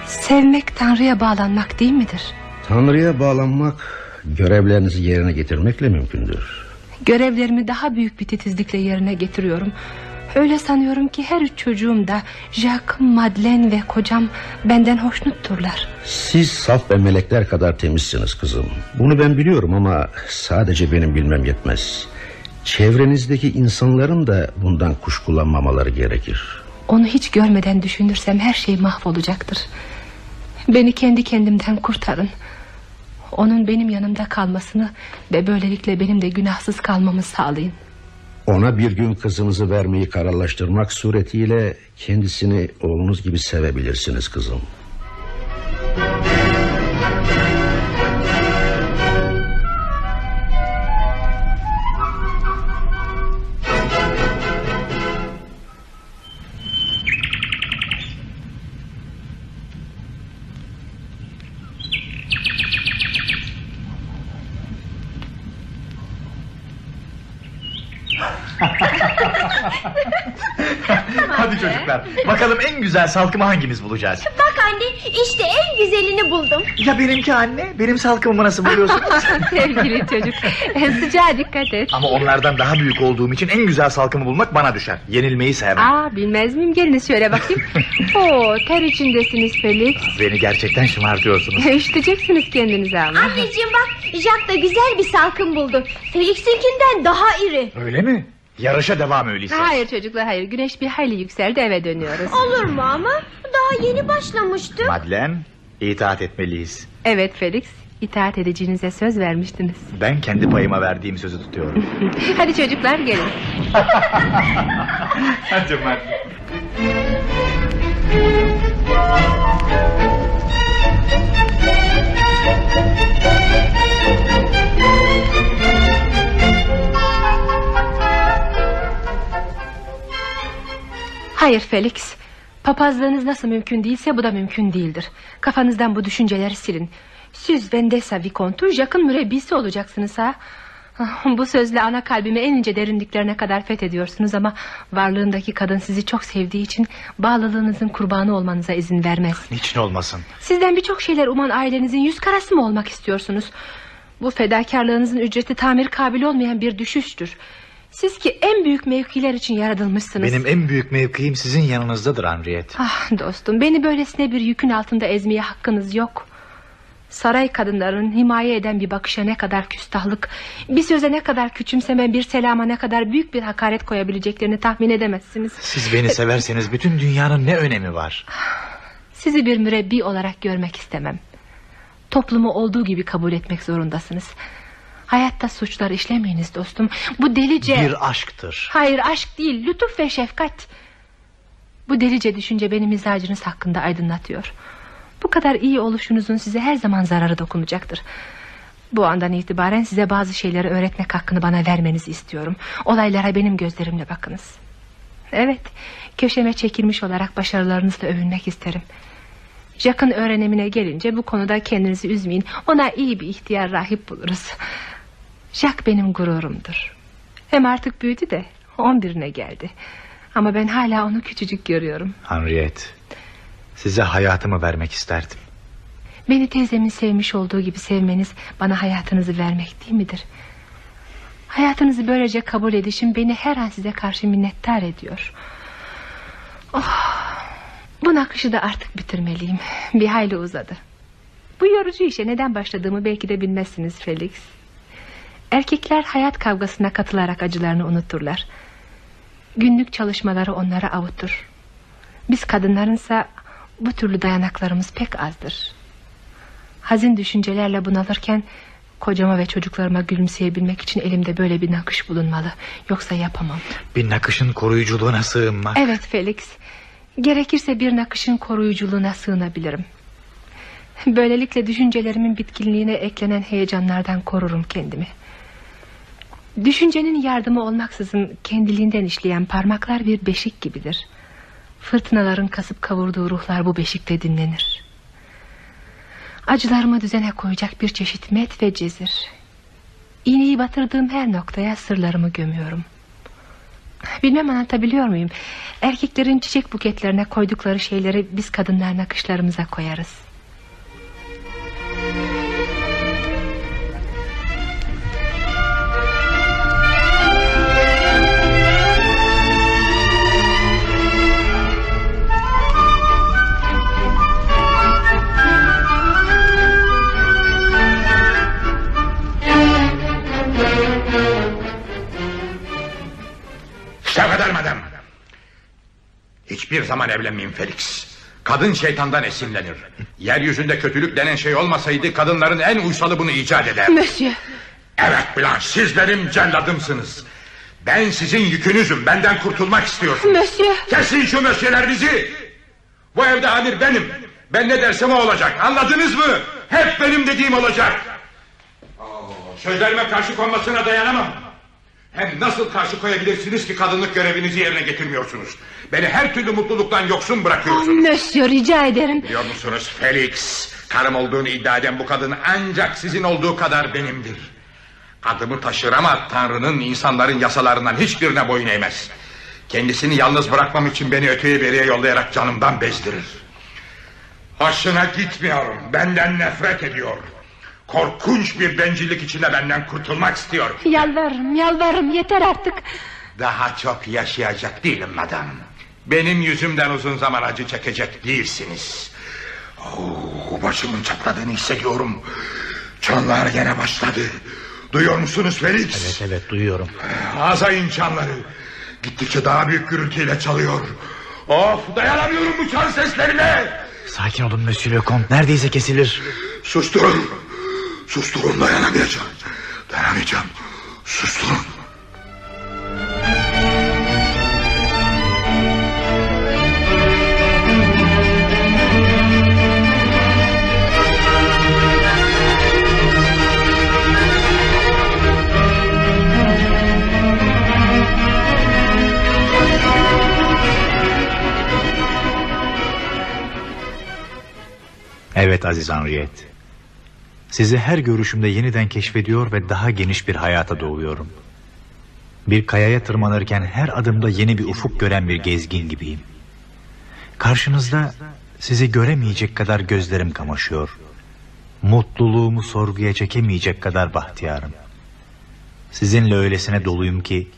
Sevmek Tanrı'ya bağlanmak değil midir? Tanrı'ya bağlanmak görevlerinizi yerine getirmekle mümkündür. Görevlerimi daha büyük bir titizlikle yerine getiriyorum. Öyle sanıyorum ki her üç çocuğum da Jack, Madeleine ve kocam benden hoşnutturlar. Siz saf ve melekler kadar temizsiniz kızım. Bunu ben biliyorum ama sadece benim bilmem yetmez. Çevrenizdeki insanların da bundan kuşkulanmamaları gerekir. Onu hiç görmeden düşünürsem her şey mahvolacaktır. Beni kendi kendimden kurtarın. Onun benim yanımda kalmasını ve böylelikle benim de günahsız kalmamı sağlayın. Ona bir gün kızınızı vermeyi kararlaştırmak suretiyle kendisini oğlunuz gibi sevebilirsiniz kızım. Hadi çocuklar bakalım en güzel salkımı hangimiz bulacağız? Bak anne işte en güzelini buldum. Ya benimki anne? Benim salkımımı nasıl buluyorsun (laughs) Sevgili çocuk sıcağa dikkat et. Ama onlardan daha büyük olduğum için en güzel salkımı bulmak bana düşer. Yenilmeyi sevmem. Aa, Bilmez miyim? Geliniz şöyle bakayım. (laughs) Oo, Ter içindesiniz Felix. Beni gerçekten şımartıyorsunuz. (laughs) Üşüteceksiniz kendinize ama. Anneciğim bak Jack da güzel bir salkım buldu. Felix'inkinden daha iri. Öyle mi? Yarışa devam öyleyse. Hayır çocuklar hayır güneş bir hayli yükseldi eve dönüyoruz Olur mu ama? Daha yeni başlamıştı. Madlen, itaat etmeliyiz. Evet Felix itaat edeceğinize söz vermiştiniz Ben kendi payıma verdiğim sözü tutuyorum. (laughs) Hadi çocuklar gelin Hadi Madlen. (laughs) Hayır Felix Papazlığınız nasıl mümkün değilse bu da mümkün değildir Kafanızdan bu düşünceleri silin Siz Vendessa Vikontu Jack'ın mürebbisi olacaksınız ha Ah, Bu sözle ana kalbimi en ince derinliklerine kadar fethediyorsunuz ama Varlığındaki kadın sizi çok sevdiği için Bağlılığınızın kurbanı olmanıza izin vermez Niçin olmasın? Sizden birçok şeyler uman ailenizin yüz karası mı olmak istiyorsunuz? Bu fedakarlığınızın ücreti tamir kabili olmayan bir düşüştür. Siz ki en büyük mevkiler için yaratılmışsınız. Benim en büyük mevkiim sizin yanınızdadır Henriette. Ah dostum beni böylesine bir yükün altında ezmeye hakkınız yok. Saray kadınlarının himaye eden bir bakışa ne kadar küstahlık, bir söze ne kadar küçümseme, bir selama ne kadar büyük bir hakaret koyabileceklerini tahmin edemezsiniz. Siz beni severseniz bütün dünyanın ne önemi var? Sizi bir mürebbi olarak görmek istemem. Toplumu olduğu gibi kabul etmek zorundasınız. Hayatta suçlar işlemeyiniz dostum. Bu delice... Bir aşktır. Hayır aşk değil lütuf ve şefkat. Bu delice düşünce benim mizacınız hakkında aydınlatıyor. Bu kadar iyi oluşunuzun size her zaman zararı dokunacaktır. Bu andan itibaren size bazı şeyleri öğretmek hakkını bana vermenizi istiyorum. Olaylara benim gözlerimle bakınız. Evet, köşeme çekilmiş olarak başarılarınızla övünmek isterim. Jack'ın öğrenimine gelince bu konuda kendinizi üzmeyin. Ona iyi bir ihtiyar rahip buluruz. Jack benim gururumdur. Hem artık büyüdü de on birine geldi. Ama ben hala onu küçücük görüyorum. Henriette, size hayatımı vermek isterdim. Beni teyzemin sevmiş olduğu gibi sevmeniz bana hayatınızı vermek değil midir? Hayatınızı böylece kabul edişim beni her an size karşı minnettar ediyor. Oh, bu nakışı da artık bitirmeliyim. Bir hayli uzadı. Bu yorucu işe neden başladığımı belki de bilmezsiniz Felix. Erkekler hayat kavgasına katılarak acılarını unuturlar. Günlük çalışmaları onları avutur. Biz kadınlarınsa bu türlü dayanaklarımız pek azdır. Hazin düşüncelerle bunalırken kocama ve çocuklarıma gülümseyebilmek için elimde böyle bir nakış bulunmalı. Yoksa yapamam. Bir nakışın koruyuculuğuna sığınmak. Evet Felix. Gerekirse bir nakışın koruyuculuğuna sığınabilirim. Böylelikle düşüncelerimin bitkinliğine eklenen heyecanlardan korurum kendimi. Düşüncenin yardımı olmaksızın kendiliğinden işleyen parmaklar bir beşik gibidir. Fırtınaların kasıp kavurduğu ruhlar bu beşikte dinlenir. Acılarımı düzene koyacak bir çeşit met ve cezir. İğneyi batırdığım her noktaya sırlarımı gömüyorum. Bilmem anlatabiliyor muyum? Erkeklerin çiçek buketlerine koydukları şeyleri biz kadınlar nakışlarımıza koyarız. Zaman evlenmeyeyim Felix. Kadın şeytandan esinlenir. Yeryüzünde kötülük denen şey olmasaydı kadınların en uysalı bunu icat eder. Monsieur. Evet Blanche siz benim celladımsınız. Ben sizin yükünüzüm benden kurtulmak istiyorsunuz. Monsieur. Kesin şu mösyölerinizi. Bu evde amir benim. Ben ne dersem o olacak anladınız mı? Hep benim dediğim olacak. Sözlerime karşı konmasına dayanamam. Hem nasıl karşı koyabilirsiniz ki kadınlık görevinizi yerine getirmiyorsunuz? Beni her türlü mutluluktan yoksun bırakıyorsunuz. Monsieur rica ederim. Biliyor musunuz Felix? Karım olduğunu iddia eden bu kadın ancak sizin olduğu kadar benimdir. Adımı taşır ama Tanrı'nın insanların yasalarından hiçbirine boyun eğmez. Kendisini yalnız bırakmam için beni öteye beriye yollayarak canımdan bezdirir. Hoşuna gitmiyorum. Benden nefret ediyor. Korkunç bir bencillik içinde benden kurtulmak istiyor. Yalvarırım yalvarırım yeter artık. Daha çok yaşayacak değilim madam. Benim yüzümden uzun zaman acı çekecek değilsiniz. Oh, başımın çatladığını hissediyorum. Çanlar gene başladı. Duyuyor musunuz Felix? Evet evet duyuyorum. Azayın çanları. Gittikçe daha büyük gürültüyle çalıyor. Of dayanamıyorum bu çan seslerine. Sakin olun Monsieur Lecomte neredeyse kesilir. Susturun. Susturun dayanamayacağım. Dayanamayacağım. Susturun. Evet Aziz Henriette. Sizi her görüşümde yeniden keşfediyor ve daha geniş bir hayata doğuyorum. Bir kayaya tırmanırken her adımda yeni bir ufuk gören bir gezgin gibiyim. Karşınızda sizi göremeyecek kadar gözlerim kamaşıyor. Mutluluğumu sorguya çekemeyecek kadar bahtiyarım. Sizinle öylesine doluyum ki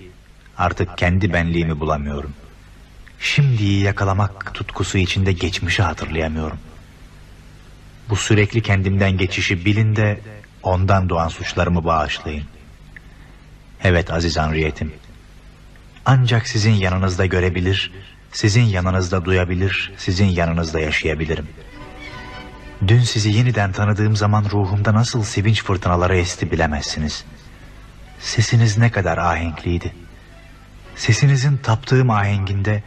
artık kendi benliğimi bulamıyorum. Şimdiyi yakalamak tutkusu içinde geçmişi hatırlayamıyorum. Bu sürekli kendimden geçişi bilin de ondan doğan suçlarımı bağışlayın. Evet Aziz Henriette'im. Ancak sizin yanınızda görebilir, sizin yanınızda duyabilir, sizin yanınızda yaşayabilirim. Dün sizi yeniden tanıdığım zaman ruhumda nasıl sevinç fırtınaları esti bilemezsiniz. Sesiniz ne kadar ahenkliydi. Sesinizin taptığım ahenginde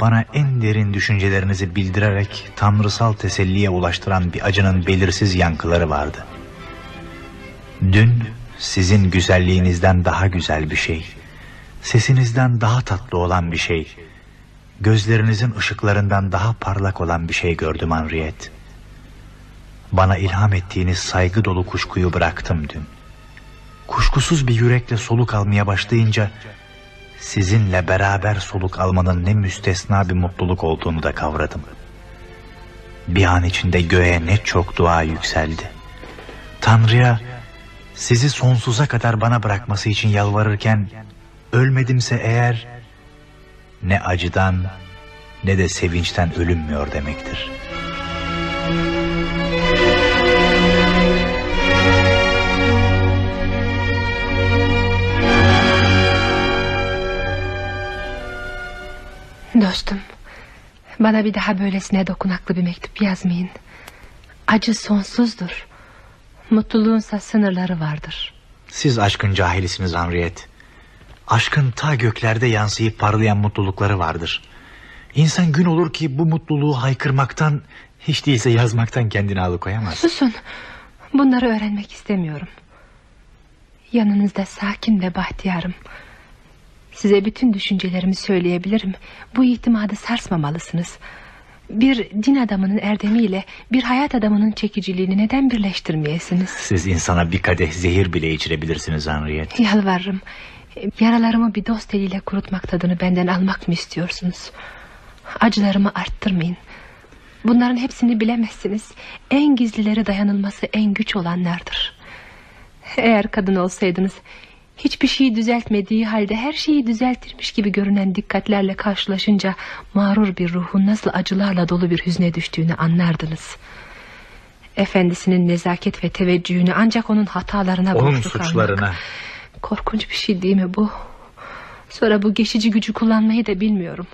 bana en derin düşüncelerinizi bildirerek tanrısal teselliye ulaştıran bir acının belirsiz yankıları vardı. Dün sizin güzelliğinizden daha güzel bir şey, sesinizden daha tatlı olan bir şey, gözlerinizin ışıklarından daha parlak olan bir şey gördüm Henriette. Bana ilham ettiğiniz saygı dolu kuşkuyu bıraktım dün. Kuşkusuz bir yürekle soluk almaya başlayınca sizinle beraber soluk almanın ne müstesna bir mutluluk olduğunu da kavradım. Bir an içinde göğe ne çok dua yükseldi. Tanrı'ya sizi sonsuza kadar bana bırakması için yalvarırken ölmedimse eğer ne acıdan ne de sevinçten ölünmüyor demektir. Dostum bana bir daha böylesine dokunaklı bir mektup yazmayın. Acı sonsuzdur. Mutluluğunsa sınırları vardır. Siz aşkın cahilisiniz Henriette. Aşkın ta göklerde yansıyıp parlayan mutlulukları vardır. İnsan gün olur ki bu mutluluğu haykırmaktan hiç değilse yazmaktan kendini alıkoyamaz. Susun. Bunları öğrenmek istemiyorum. Yanınızda sakin ve bahtiyarım. Size bütün düşüncelerimi söyleyebilirim. Bu itimadı sarsmamalısınız. Bir din adamının erdemiyle bir hayat adamının çekiciliğini neden birleştirmeyesiniz? Siz insana bir kadeh zehir bile içirebilirsiniz Henriette. Yalvarırım. Yaralarımı bir dost eliyle kurutmak tadını benden almak mı istiyorsunuz? Acılarımı arttırmayın. Bunların hepsini bilemezsiniz. En gizlileri dayanılması en güç olanlardır. Eğer kadın olsaydınız hiçbir şeyi düzeltmediği halde her şeyi düzeltirmiş gibi görünen dikkatlerle karşılaşınca mağrur bir ruhun nasıl acılarla dolu bir hüzne düştüğünü anlardınız. Efendisinin nezaket ve teveccühünü ancak onun hatalarına Onun suçlarına. Korkunç bir şey değil mi bu? Sonra bu geçici gücü kullanmayı da bilmiyorum.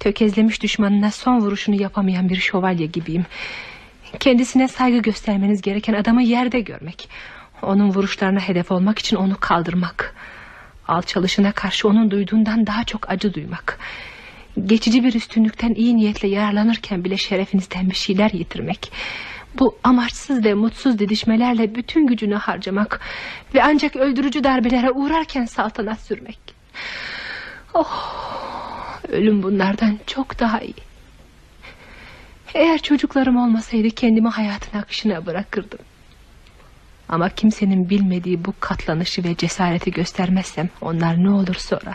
Tökezlemiş düşmanına son vuruşunu yapamayan bir şövalye gibiyim. Kendisine saygı göstermeniz gereken adamı yerde görmek. Onun vuruşlarına hedef olmak için onu kaldırmak. Alçalışına karşı onun duyduğundan daha çok acı duymak. Geçici bir üstünlükten iyi niyetle yararlanırken bile şerefinizden bir şeyler yitirmek. Bu amaçsız ve mutsuz didişmelerle bütün gücünü harcamak ve ancak öldürücü darbelere uğrarken saltanat sürmek. Oh, ölüm bunlardan çok daha iyi. Eğer çocuklarım olmasaydı kendimi hayatın akışına bırakırdım. Ama kimsenin bilmediği bu katlanışı ve cesareti göstermezsem onlar ne olur sonra.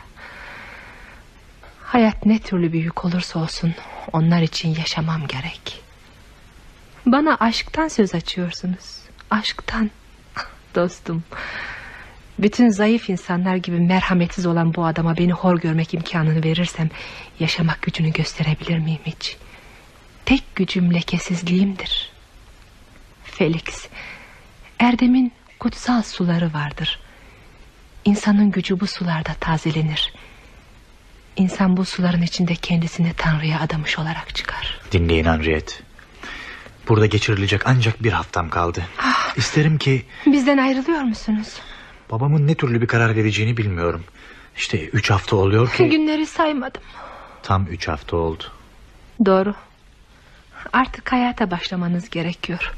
Hayat ne türlü bir yük olursa olsun onlar için yaşamam gerek. Bana aşktan söz açıyorsunuz. Aşktan. (laughs) Dostum. Bütün zayıf insanlar gibi merhametsiz olan bu adama beni hor görmek imkanını verirsem yaşamak gücünü gösterebilir miyim hiç? Tek gücüm lekesizliğimdir. Felix, Erdem'in kutsal suları vardır. İnsanın gücü bu sularda tazelenir. İnsan bu suların içinde kendisini Tanrı'ya adamış olarak çıkar. Dinleyin Henriette. Burada geçirilecek ancak bir haftam kaldı. İsterim ki Bizden ayrılıyor musunuz? babamın ne türlü bir karar vereceğini bilmiyorum. İşte üç hafta oluyor ki Günleri saymadım. tam üç hafta oldu. Doğru. Artık hayata başlamanız gerekiyor.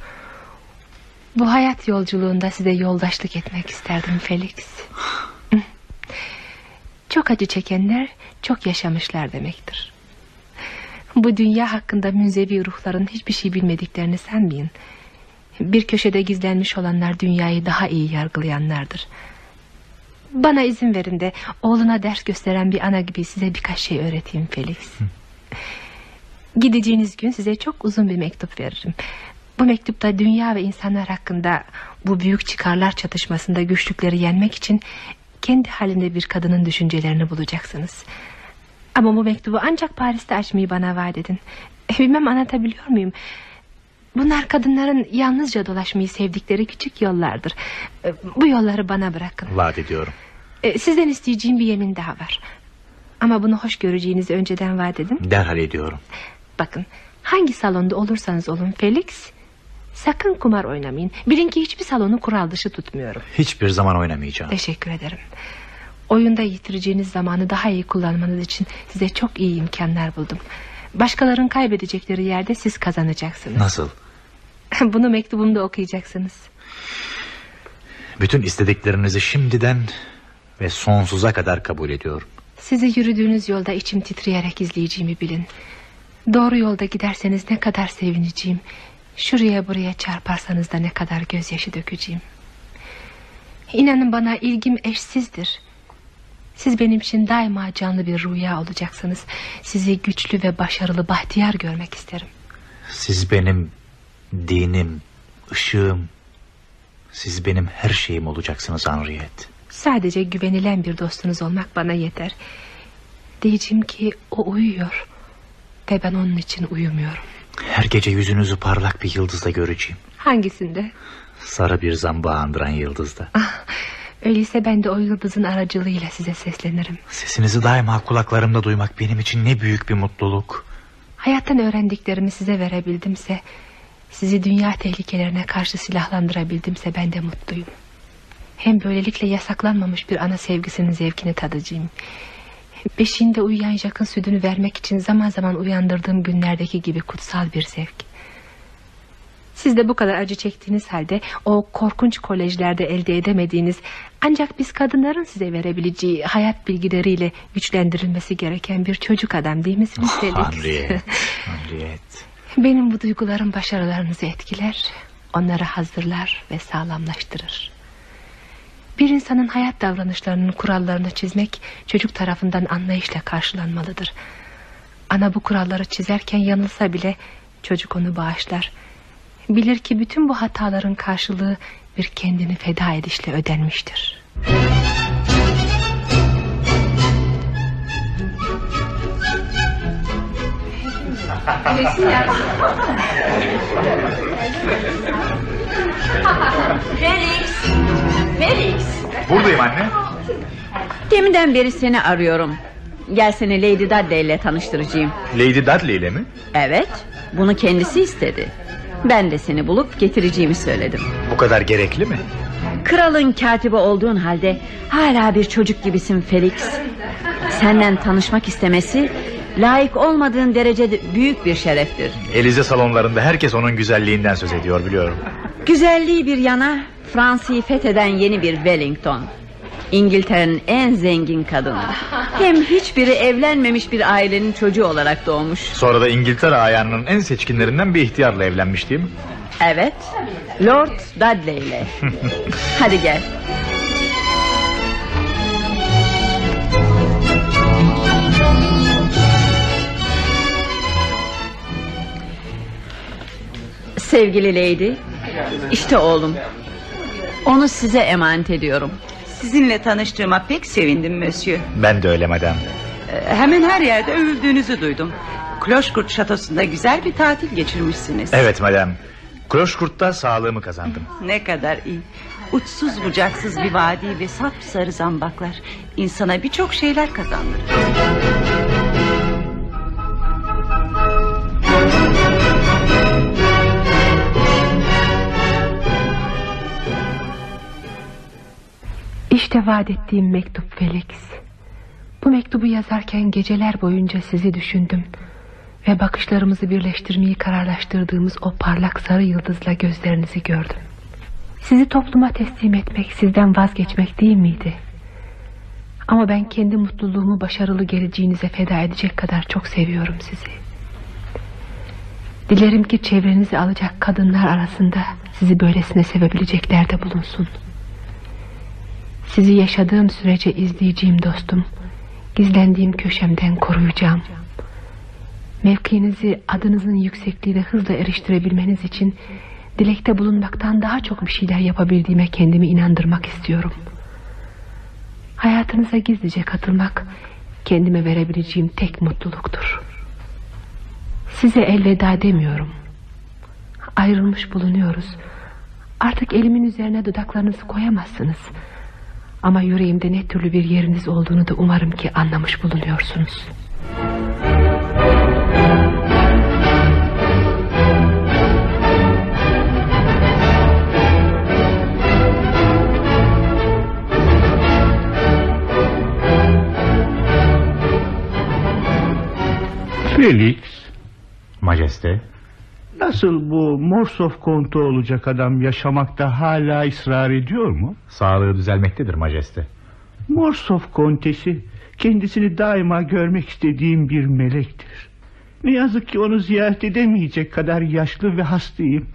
Bu hayat yolculuğunda size yoldaşlık etmek isterdim Felix. Çok acı çekenler çok yaşamışlar demektir. Bu dünya hakkında münzevi ruhların hiçbir şey bilmediklerini sanmayın. Bir köşede gizlenmiş olanlar dünyayı daha iyi yargılayanlardır. Bana izin verin de oğluna ders gösteren bir ana gibi size birkaç şey öğreteyim Felix. Gideceğiniz gün size çok uzun bir mektup veririm. Bu mektupta dünya ve insanlar hakkında bu büyük çıkarlar çatışmasında güçlükleri yenmek için kendi halinde bir kadının düşüncelerini bulacaksınız. Ama bu mektubu ancak Paris'te açmayı bana vaat edin. (laughs) Bilmem anlatabiliyor muyum? Bunlar kadınların yalnızca dolaşmayı sevdikleri küçük yollardır. Bu yolları bana bırakın. Vaat ediyorum. E, Sizden isteyeceğim bir yemin daha var. Ama bunu hoş göreceğinizi önceden vaat edin. Derhal ediyorum. Bakın hangi salonda olursanız olun Felix Sakın kumar oynamayın. Bilin ki hiçbir salonu kural dışı tutmuyorum. Hiçbir zaman oynamayacağım. Teşekkür ederim. Oyunda yitireceğiniz zamanı daha iyi kullanmanız için Size çok iyi imkanlar buldum. Başkalarının kaybedecekleri yerde siz kazanacaksınız. Nasıl? (laughs) Bunu mektubumda okuyacaksınız. Bütün istediklerinizi şimdiden ve sonsuza kadar kabul ediyorum. Sizi yürüdüğünüz yolda içim titreyerek izleyeceğimi bilin. Doğru yolda giderseniz ne kadar sevineceğim Şuraya buraya çarparsanız da ne kadar gözyaşı dökeceğim. İnanın bana ilgim eşsizdir. Siz benim için daima canlı bir rüya olacaksınız. Sizi güçlü ve başarılı bahtiyar görmek isterim. Siz benim dinim, ışığım, siz benim her şeyim olacaksınız Henriette. Sadece güvenilen bir dostunuz olmak bana yeter. Diyeceğim ki o uyuyor Ve ben onun için uyumuyorum Her gece yüzünüzü parlak bir yıldızda göreceğim. Hangisinde? Sarı bir zamba andıran yıldızda. Öyleyse ben de o yıldızın aracılığıyla size seslenirim Sesinizi daima kulaklarımda duymak benim için ne büyük bir mutluluk. Hayattan öğrendiklerimi size verebildimse Sizi dünya tehlikelerine karşı silahlandırabildimse ben de mutluyum Hem böylelikle yasaklanmamış bir ana sevgisinin zevkini tadacağım Beşiğinde uyuyan Jack'ın sütünü vermek için zaman zaman uyandırdığım günlerdeki gibi kutsal bir zevk Siz de bu kadar acı çektiğiniz halde o korkunç kolejlerde elde edemediğiniz ancak biz kadınların size verebileceği hayat bilgileriyle güçlendirilmesi gereken bir çocuk adam değil misiniz Oh, Felix? Henriette, (laughs) Henriette. Benim bu duygularım başarılarınızı etkiler, onları hazırlar ve sağlamlaştırır. Bir insanın hayat davranışlarının kurallarını çizmek çocuk tarafından anlayışla karşılanmalıdır. Ana bu kuralları çizerken yanılsa bile çocuk onu bağışlar. Bilir ki bütün bu hataların karşılığı bir kendini feda edişle ödenmiştir. Felix. Felix. Buradayım anne. Deminden beri seni arıyorum. Gel seni Lady Dudley ile tanıştıracağım. Lady Dudley ile mi? Evet bunu kendisi istedi. Ben de seni bulup getireceğimi söyledim. Bu kadar gerekli mi? Kralın katibi olduğun halde Hala bir çocuk gibisin Felix. Senden tanışmak istemesi Layık olmadığın derecede büyük bir şereftir. Elize salonlarında herkes onun güzelliğinden söz ediyor biliyorum. Güzelliği bir yana Fransa'yı fetheden yeni bir Wellington. İngiltere'nin en zengin kadını. Hem hiçbiri evlenmemiş bir ailenin çocuğu olarak doğmuş. Sonra da İngiltere ayağının en seçkinlerinden bir ihtiyarla evlenmiş değil mi? Evet Lord Dudley ile. (laughs) Hadi gel Sevgili Lady, işte oğlum. Onu size emanet ediyorum. Sizinle tanıştığıma pek sevindim Monsieur. Ben de öyle madem. Ee, Hemen her yerde övüldüğünüzü duydum. Kloşkurt şatosunda güzel bir tatil geçirmişsiniz. Evet madem. Kloşkurt'ta sağlığımı kazandım. (laughs) Ne kadar iyi. Uçsuz bucaksız bir vadi ve sapsarı zambaklar insana birçok şeyler kazandırır. İşte vaat ettiğim mektup Felix. Bu mektubu yazarken geceler boyunca sizi düşündüm. Ve bakışlarımızı birleştirmeyi kararlaştırdığımız o parlak sarı yıldızla gözlerinizi gördüm. Sizi topluma teslim etmek, sizden vazgeçmek değil miydi? Ama ben kendi mutluluğumu başarılı geleceğinize feda edecek kadar çok seviyorum sizi. Dilerim ki çevrenizi alacak kadınlar arasında sizi böylesine sevebilecekler de bulunsun. Sizi yaşadığım sürece izleyeceğim dostum. Gizlendiğim köşemden koruyacağım. Mevkinizi adınızın yüksekliğiyle hızla eriştirebilmeniz için dilekte bulunmaktan daha çok bir şeyler yapabildiğime kendimi inandırmak istiyorum. Hayatınıza gizlice katılmak kendime verebileceğim tek mutluluktur. Size elveda demiyorum. Ayrılmış bulunuyoruz. Artık elimin üzerine dudaklarınızı koyamazsınız. Ama yüreğimde ne türlü bir yeriniz olduğunu da umarım ki anlamış bulunuyorsunuz. Felix, Majeste. Nasıl bu Morsov kontu olacak adam yaşamakta hala ısrar ediyor mu? Sağlığı düzelmektedir majeste. Morsov kontesi kendisini daima görmek istediğim bir melektir. Ne yazık ki onu ziyaret edemeyecek kadar yaşlı ve hastayım.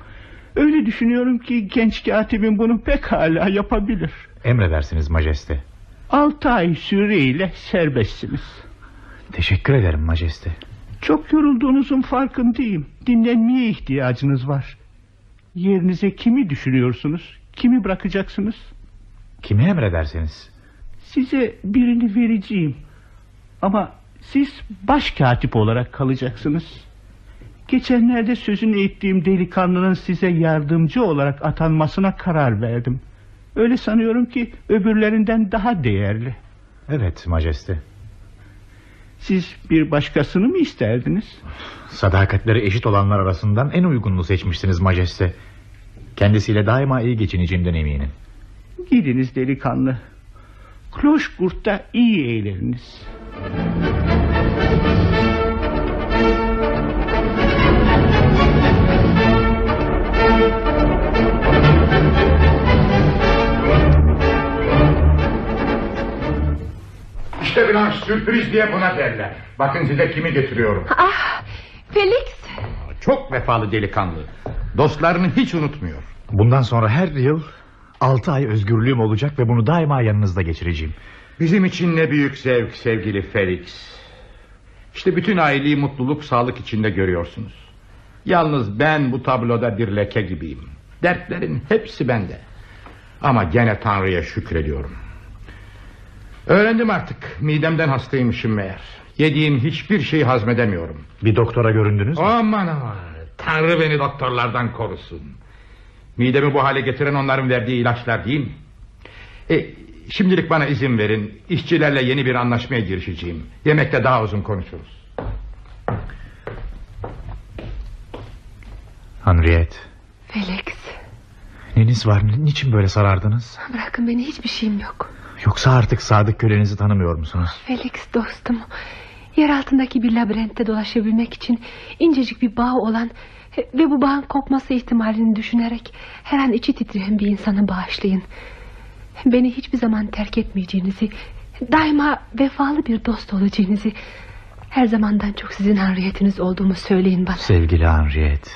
Öyle düşünüyorum ki genç katibim bunu pekala yapabilir. Emredersiniz majeste. Altı ay süreyle serbestsiniz. Teşekkür ederim majeste. Çok yorulduğunuzun farkındayım. Dinlenmeye ihtiyacınız var. Yerinize kimi düşünüyorsunuz? Kimi bırakacaksınız? Kimi emredersiniz? Size birini vereceğim. Ama siz baş katip olarak kalacaksınız. Geçenlerde sözünü ettiğim delikanlının size yardımcı olarak atanmasına karar verdim. Öyle sanıyorum ki öbürlerinden daha değerli. Evet majeste. Siz bir başkasını mı isterdiniz? Sadakatleri eşit olanlar arasından en uygununu seçmişsiniz majeste. Kendisiyle daima iyi geçineceğimden eminim. Gidiniz delikanlı. Kloşkurt'ta iyi eğleniniz. İşte Blanche sürpriz diye buna derler. Bakın size kimi getiriyorum. Ah Felix Çok vefalı delikanlı. Dostlarını hiç unutmuyor. Bundan sonra her yıl altı ay özgürlüğüm olacak ve bunu daima yanınızda geçireceğim. Bizim için ne büyük zevk sevgili Felix. İşte bütün aileyi mutluluk sağlık içinde görüyorsunuz. Yalnız ben bu tabloda bir leke gibiyim. Dertlerin hepsi bende. Ama gene Tanrı'ya şükrediyorum. Öğrendim artık. Midemden hastaymışım meğer. Yediğim hiçbir şeyi hazmedemiyorum. Bir doktora göründünüz mü? Aman aman. Tanrı beni doktorlardan korusun. Midemi bu hale getiren onların verdiği ilaçlar değil mi? E, şimdilik bana izin verin. İşçilerle yeni bir anlaşmaya girişeceğim. Yemekte daha uzun konuşuruz. Henriette. Felix Neniz var? Niçin böyle sarardınız? bırakın beni hiçbir şeyim yok. Yoksa artık sadık kölenizi tanımıyor musunuz? Felix dostum Yer altındaki bir labirentte dolaşabilmek için incecik bir bağ olan ve bu bağın kopması ihtimalini düşünerek her an içi titreyen bir insanı bağışlayın. Beni hiçbir zaman terk etmeyeceğinizi, daima vefalı bir dost olacağınızı, her zamandan çok sizin hariyetiniz olduğumu söyleyin bana. Sevgili Henriette,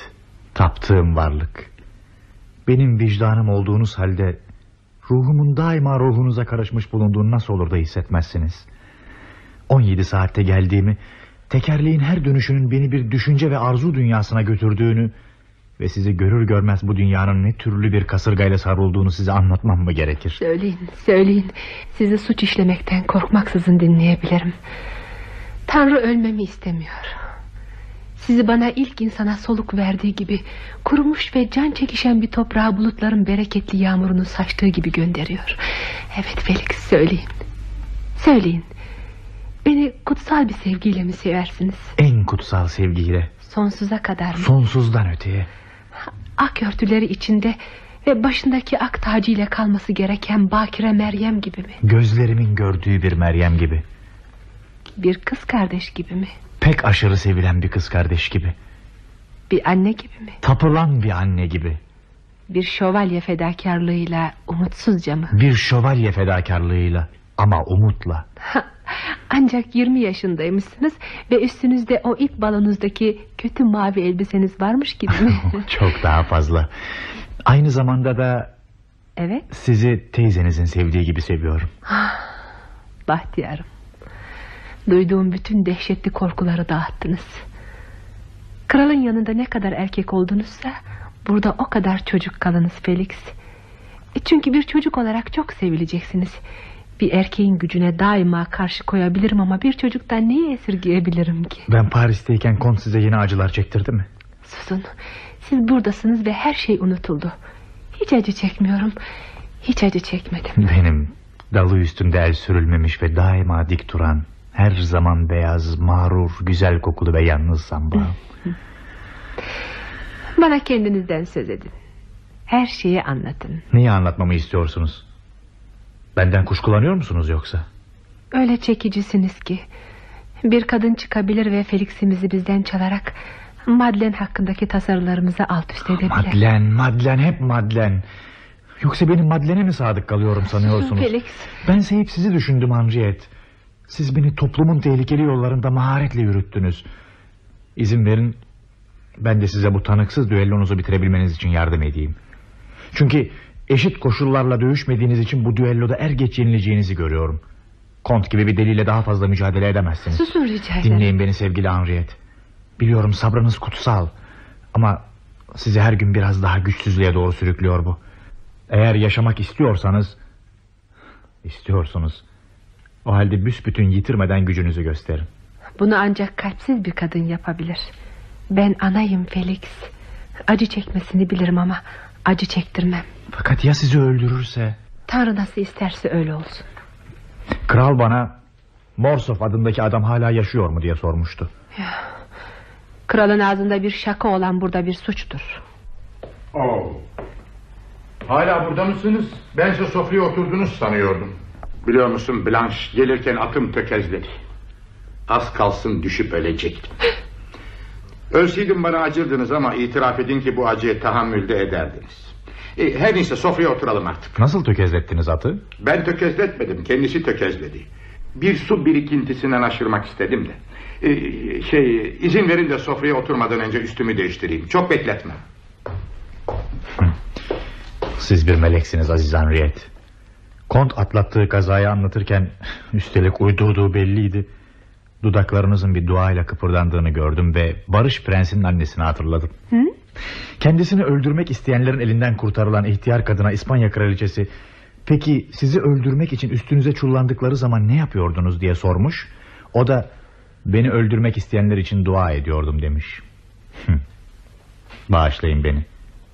taptığım varlık. Benim vicdanım olduğunuz halde ruhumun daima ruhunuza karışmış bulunduğunu nasıl olur da hissetmezsiniz? 17 saatte geldiğimi, tekerleğin her dönüşünün beni bir düşünce ve arzu dünyasına götürdüğünü, Ve sizi görür görmez bu dünyanın ne türlü bir kasırgayla sarılduğunu size anlatmam mı gerekir? Söyleyin, söyleyin. Sizi suç işlemekten korkmaksızın dinleyebilirim. Tanrı ölmemi istemiyor. Sizi bana ilk insana soluk verdiği gibi... ...kurumuş ve can çekişen bir toprağa bulutların bereketli yağmurunu saçtığı gibi gönderiyor. Evet Felix söyleyin. Söyleyin. Beni kutsal bir sevgiyle mi seversiniz? En kutsal sevgiyle, Sonsuza kadar mı? sonsuzdan öteye. ak örtüleri içinde ve başındaki ak tacıyla kalması gereken Bakire Meryem gibi mi? Gözlerimin gördüğü bir Meryem gibi. Bir kız kardeş gibi mi? Pek aşırı sevilen bir kız kardeş gibi. Bir anne gibi mi? Tapılan bir anne gibi. Bir şövalye fedakarlığıyla umutsuzca mı? Bir şövalye fedakarlığıyla ama umutla. Ancak 20 yaşındaymışsınız ve üstünüzde o ilk balonuzdaki kötü mavi elbiseniz varmış gibi mi? (laughs) Çok daha fazla. Aynı zamanda da evet, sizi teyzenizin sevdiği gibi seviyorum. bahtiyarım. Duyduğum bütün dehşetli korkuları dağıttınız. Kralın yanında ne kadar erkek oldunuzsa... ...burada o kadar çocuk kalınız Felix. E çünkü bir çocuk olarak çok sevileceksiniz. Bir erkeğin gücüne daima karşı koyabilirim ama bir çocuktan neyi esirgeyebilirim ki? Ben Paris'teyken kont size yeni acılar çektirdi mi? Susun. Siz buradasınız ve her şey unutuldu. Hiç acı çekmiyorum. Hiç acı çekmedim. Benim dalı üstünde el sürülmemiş ve daima dik duran... ...her zaman beyaz, mağrur, güzel kokulu ve yalnız samba. (laughs) Bana kendinizden söz edin. Her şeyi anlatın. Neyi anlatmamı istiyorsunuz? Benden kuşkulanıyor musunuz yoksa? Öyle çekicisiniz ki. Bir kadın çıkabilir ve Felix'imizi bizden çalarak... Madeleine hakkındaki tasarılarımızı alt üst edebilir. Madlen, Madlen, hep Madlen. Yoksa benim Madlen'e mi sadık kalıyorum sanıyorsunuz? Felix. Ben hep sizi düşündüm Henriette. Siz beni toplumun tehlikeli yollarında maharetle yürüttünüz. İzin verin ben de size bu tanıksız düellonuzu bitirebilmeniz için yardım edeyim. Çünkü eşit koşullarla dövüşmediğiniz için bu düelloda er geç yenileceğinizi görüyorum. Kont gibi bir deliyle daha fazla mücadele edemezsiniz. Susun rica ederim. Dinleyin beni sevgili Henriette. Biliyorum sabrınız kutsal. Ama sizi her gün biraz daha güçsüzlüğe doğru sürüklüyor bu. Eğer yaşamak istiyorsanız... istiyorsunuz. O halde büsbütün yitirmeden gücünüzü gösterin. Bunu ancak kalpsiz bir kadın yapabilir. Ben anayım Felix. Acı çekmesini bilirim ama acı çektirmem. Fakat ya sizi öldürürse? Tanrı nasıl isterse öyle olsun. Kral bana Morsov adındaki adam hala yaşıyor mu diye sormuştu. Kralın ağzında bir şaka olan burada bir suçtur. Oo. Hala burada mısınız? Ben size sofraya oturdunuz sanıyordum. Biliyor musun Blanche gelirken atım tökezledi. Az kalsın düşüp ölecektim. Ölseydim bana acırdınız ama itiraf edin ki bu acıya tahammülde ederdiniz. E, her neyse sofraya oturalım artık. Nasıl tökezlettiniz atı? Ben tökezletmedim kendisi tökezledi. Bir su birikintisinden aşırmak istedim de. E, şey izin verin de sofraya oturmadan önce üstümü değiştireyim. Çok bekletme. Siz bir meleksiniz Aziz Henriette. Kont atlattığı kazayı anlatırken üstelik uydurduğu belliydi. Dudaklarınızın bir duayla kıpırdandığını gördüm ve Barış Prensi'nin annesini hatırladım. Hı? Kendisini öldürmek isteyenlerin elinden kurtarılan ihtiyar kadına İspanya kraliçesi... ...peki sizi öldürmek için üstünüze çullandıkları zaman ne yapıyordunuz diye sormuş. O da beni öldürmek isteyenler için dua ediyordum demiş. Hı. Bağışlayın beni.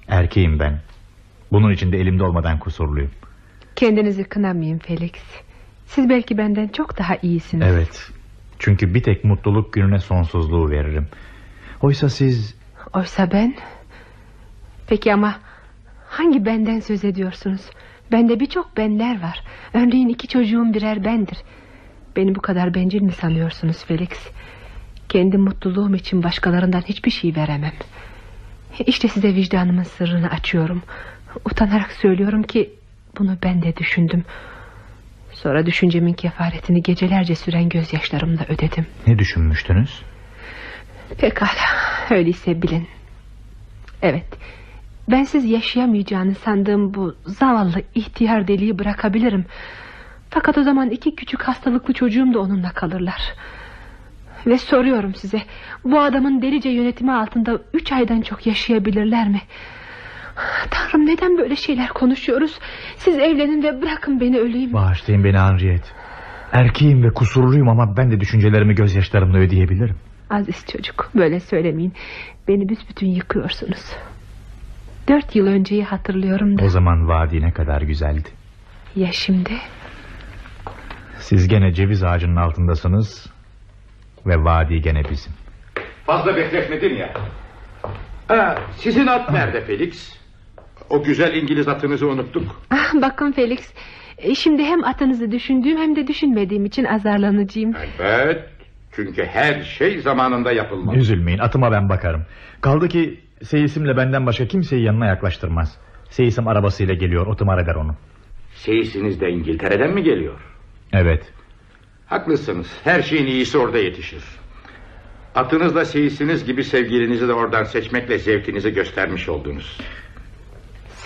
Erkeğim ben. Bunun için de elimde olmadan kusurluyum. Kendinizi kınamayın Felix. Siz belki benden çok daha iyisiniz. Evet. Çünkü bir tek mutluluk gününe sonsuzluğu veririm. Oysa siz... Oysa ben... Peki ama hangi benden söz ediyorsunuz? Bende birçok benler var. Örneğin iki çocuğum birer bendir. Beni bu kadar bencil mi sanıyorsunuz Felix? Kendi mutluluğum için başkalarından hiçbir şey veremem. İşte size vicdanımın sırrını açıyorum. Utanarak söylüyorum ki bunu ben de düşündüm. Sonra düşüncemin kefaretini gecelerce süren gözyaşlarımla ödedim. Ne düşünmüştünüz? Pekala öyleyse bilin. Evet ben siz yaşayamayacağını sandığım bu zavallı ihtiyar deliği bırakabilirim. Fakat o zaman iki küçük hastalıklı çocuğum da onunla kalırlar. Ve soruyorum size Bu adamın delice yönetimi altında Üç aydan çok yaşayabilirler mi Tanrım neden böyle şeyler konuşuyoruz Siz evlenin ve bırakın beni öleyim Bağışlayın beni Henriette. Erkeğim ve kusurluyum ama ben de düşüncelerimi gözyaşlarımla ödeyebilirim. Aziz çocuk böyle söylemeyin Beni büsbütün yıkıyorsunuz Dört yıl önceyi hatırlıyorum da O zaman vadi ne kadar güzeldi. Ya şimdi Siz gene ceviz ağacının altındasınız ve vadi gene bizim. Fazla bekletmedin ya. Ha, sizin at nerede Felix? O güzel İngiliz atınızı unuttuk. ah, Bakın Felix e, Şimdi hem atınızı düşündüğüm hem de düşünmediğim için azarlanıcıyım Evet. Çünkü her şey zamanında yapılmalı. Üzülmeyin atıma ben bakarım. Kaldı ki seyisimle benden başka kimseyi yanına yaklaştırmaz. Seyisim arabasıyla geliyor otomar eder onu. Seyisiniz de İngiltere'den mi geliyor? Evet. Haklısınız. Her şeyin iyisi orada yetişir. Atınızla seyisiniz gibi sevgilinizi de oradan seçmekle zevkinizi göstermiş oldunuz.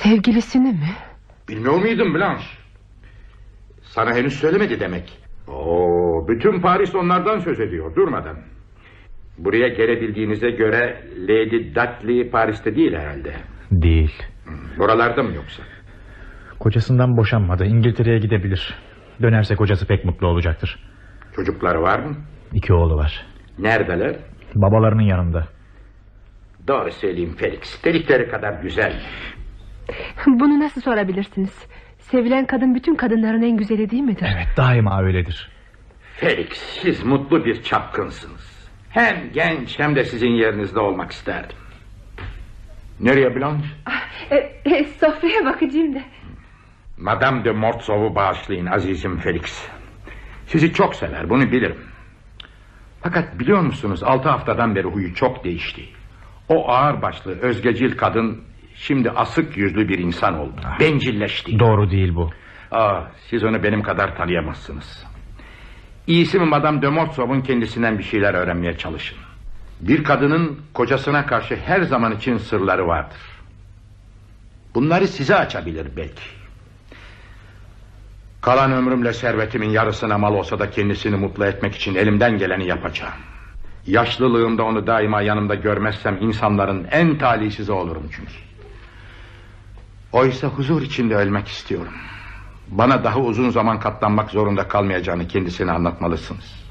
Sevgilisini mi? Bilmiyor muydun Blanche? Sana henüz söylemedi demek. Oo, bütün Paris onlardan söz ediyor durmadan. Buraya gelebildiğinize göre Lady Dudley Paris'te değil herhalde. Değil. Buralarda mı yoksa? Kocasından boşanmadı. İngiltere'ye gidebilir. Dönerse kocası pek mutlu olacaktır. Çocukları var mı? İki oğlu var. Neredeler? Babalarının yanında. Doğru söyleyeyim Felix. Dedikleri kadar güzel. (laughs) Bunu nasıl sorabilirsiniz Sevilen kadın bütün kadınların en güzeli değil midir Evet daima öyledir. Felix siz mutlu bir çapkınsınız. Hem genç hem de sizin yerinizde olmak isterdim. Nereye Blanche? e, e, Sofraya bakacağım da Madame de Mortsov'u bağışlayın azizim Felix. Sizi çok sever bunu bilirim. Fakat biliyor musunuz altı haftadan beri huyu çok değişti. O ağırbaşlı özgecil kadın şimdi asık yüzlü bir insan oldu. Bencilleşti. Doğru değil bu. Aa, siz onu benim kadar tanıyamazsınız. İyisi mi Madame de Mortsov'un kendisinden bir şeyler öğrenmeye çalışın. Bir kadının kocasına karşı her zaman için sırları vardır. Bunları size açabilir belki. Kalan ömrümle servetimin yarısına mal olsa da kendisini mutlu etmek için elimden geleni yapacağım. Yaşlılığımda onu daima yanımda görmezsem insanların en talihsizi olurum çünkü. Oysa huzur içinde ölmek istiyorum. Bana daha uzun zaman katlanmak zorunda kalmayacağını kendisine anlatmalısınız.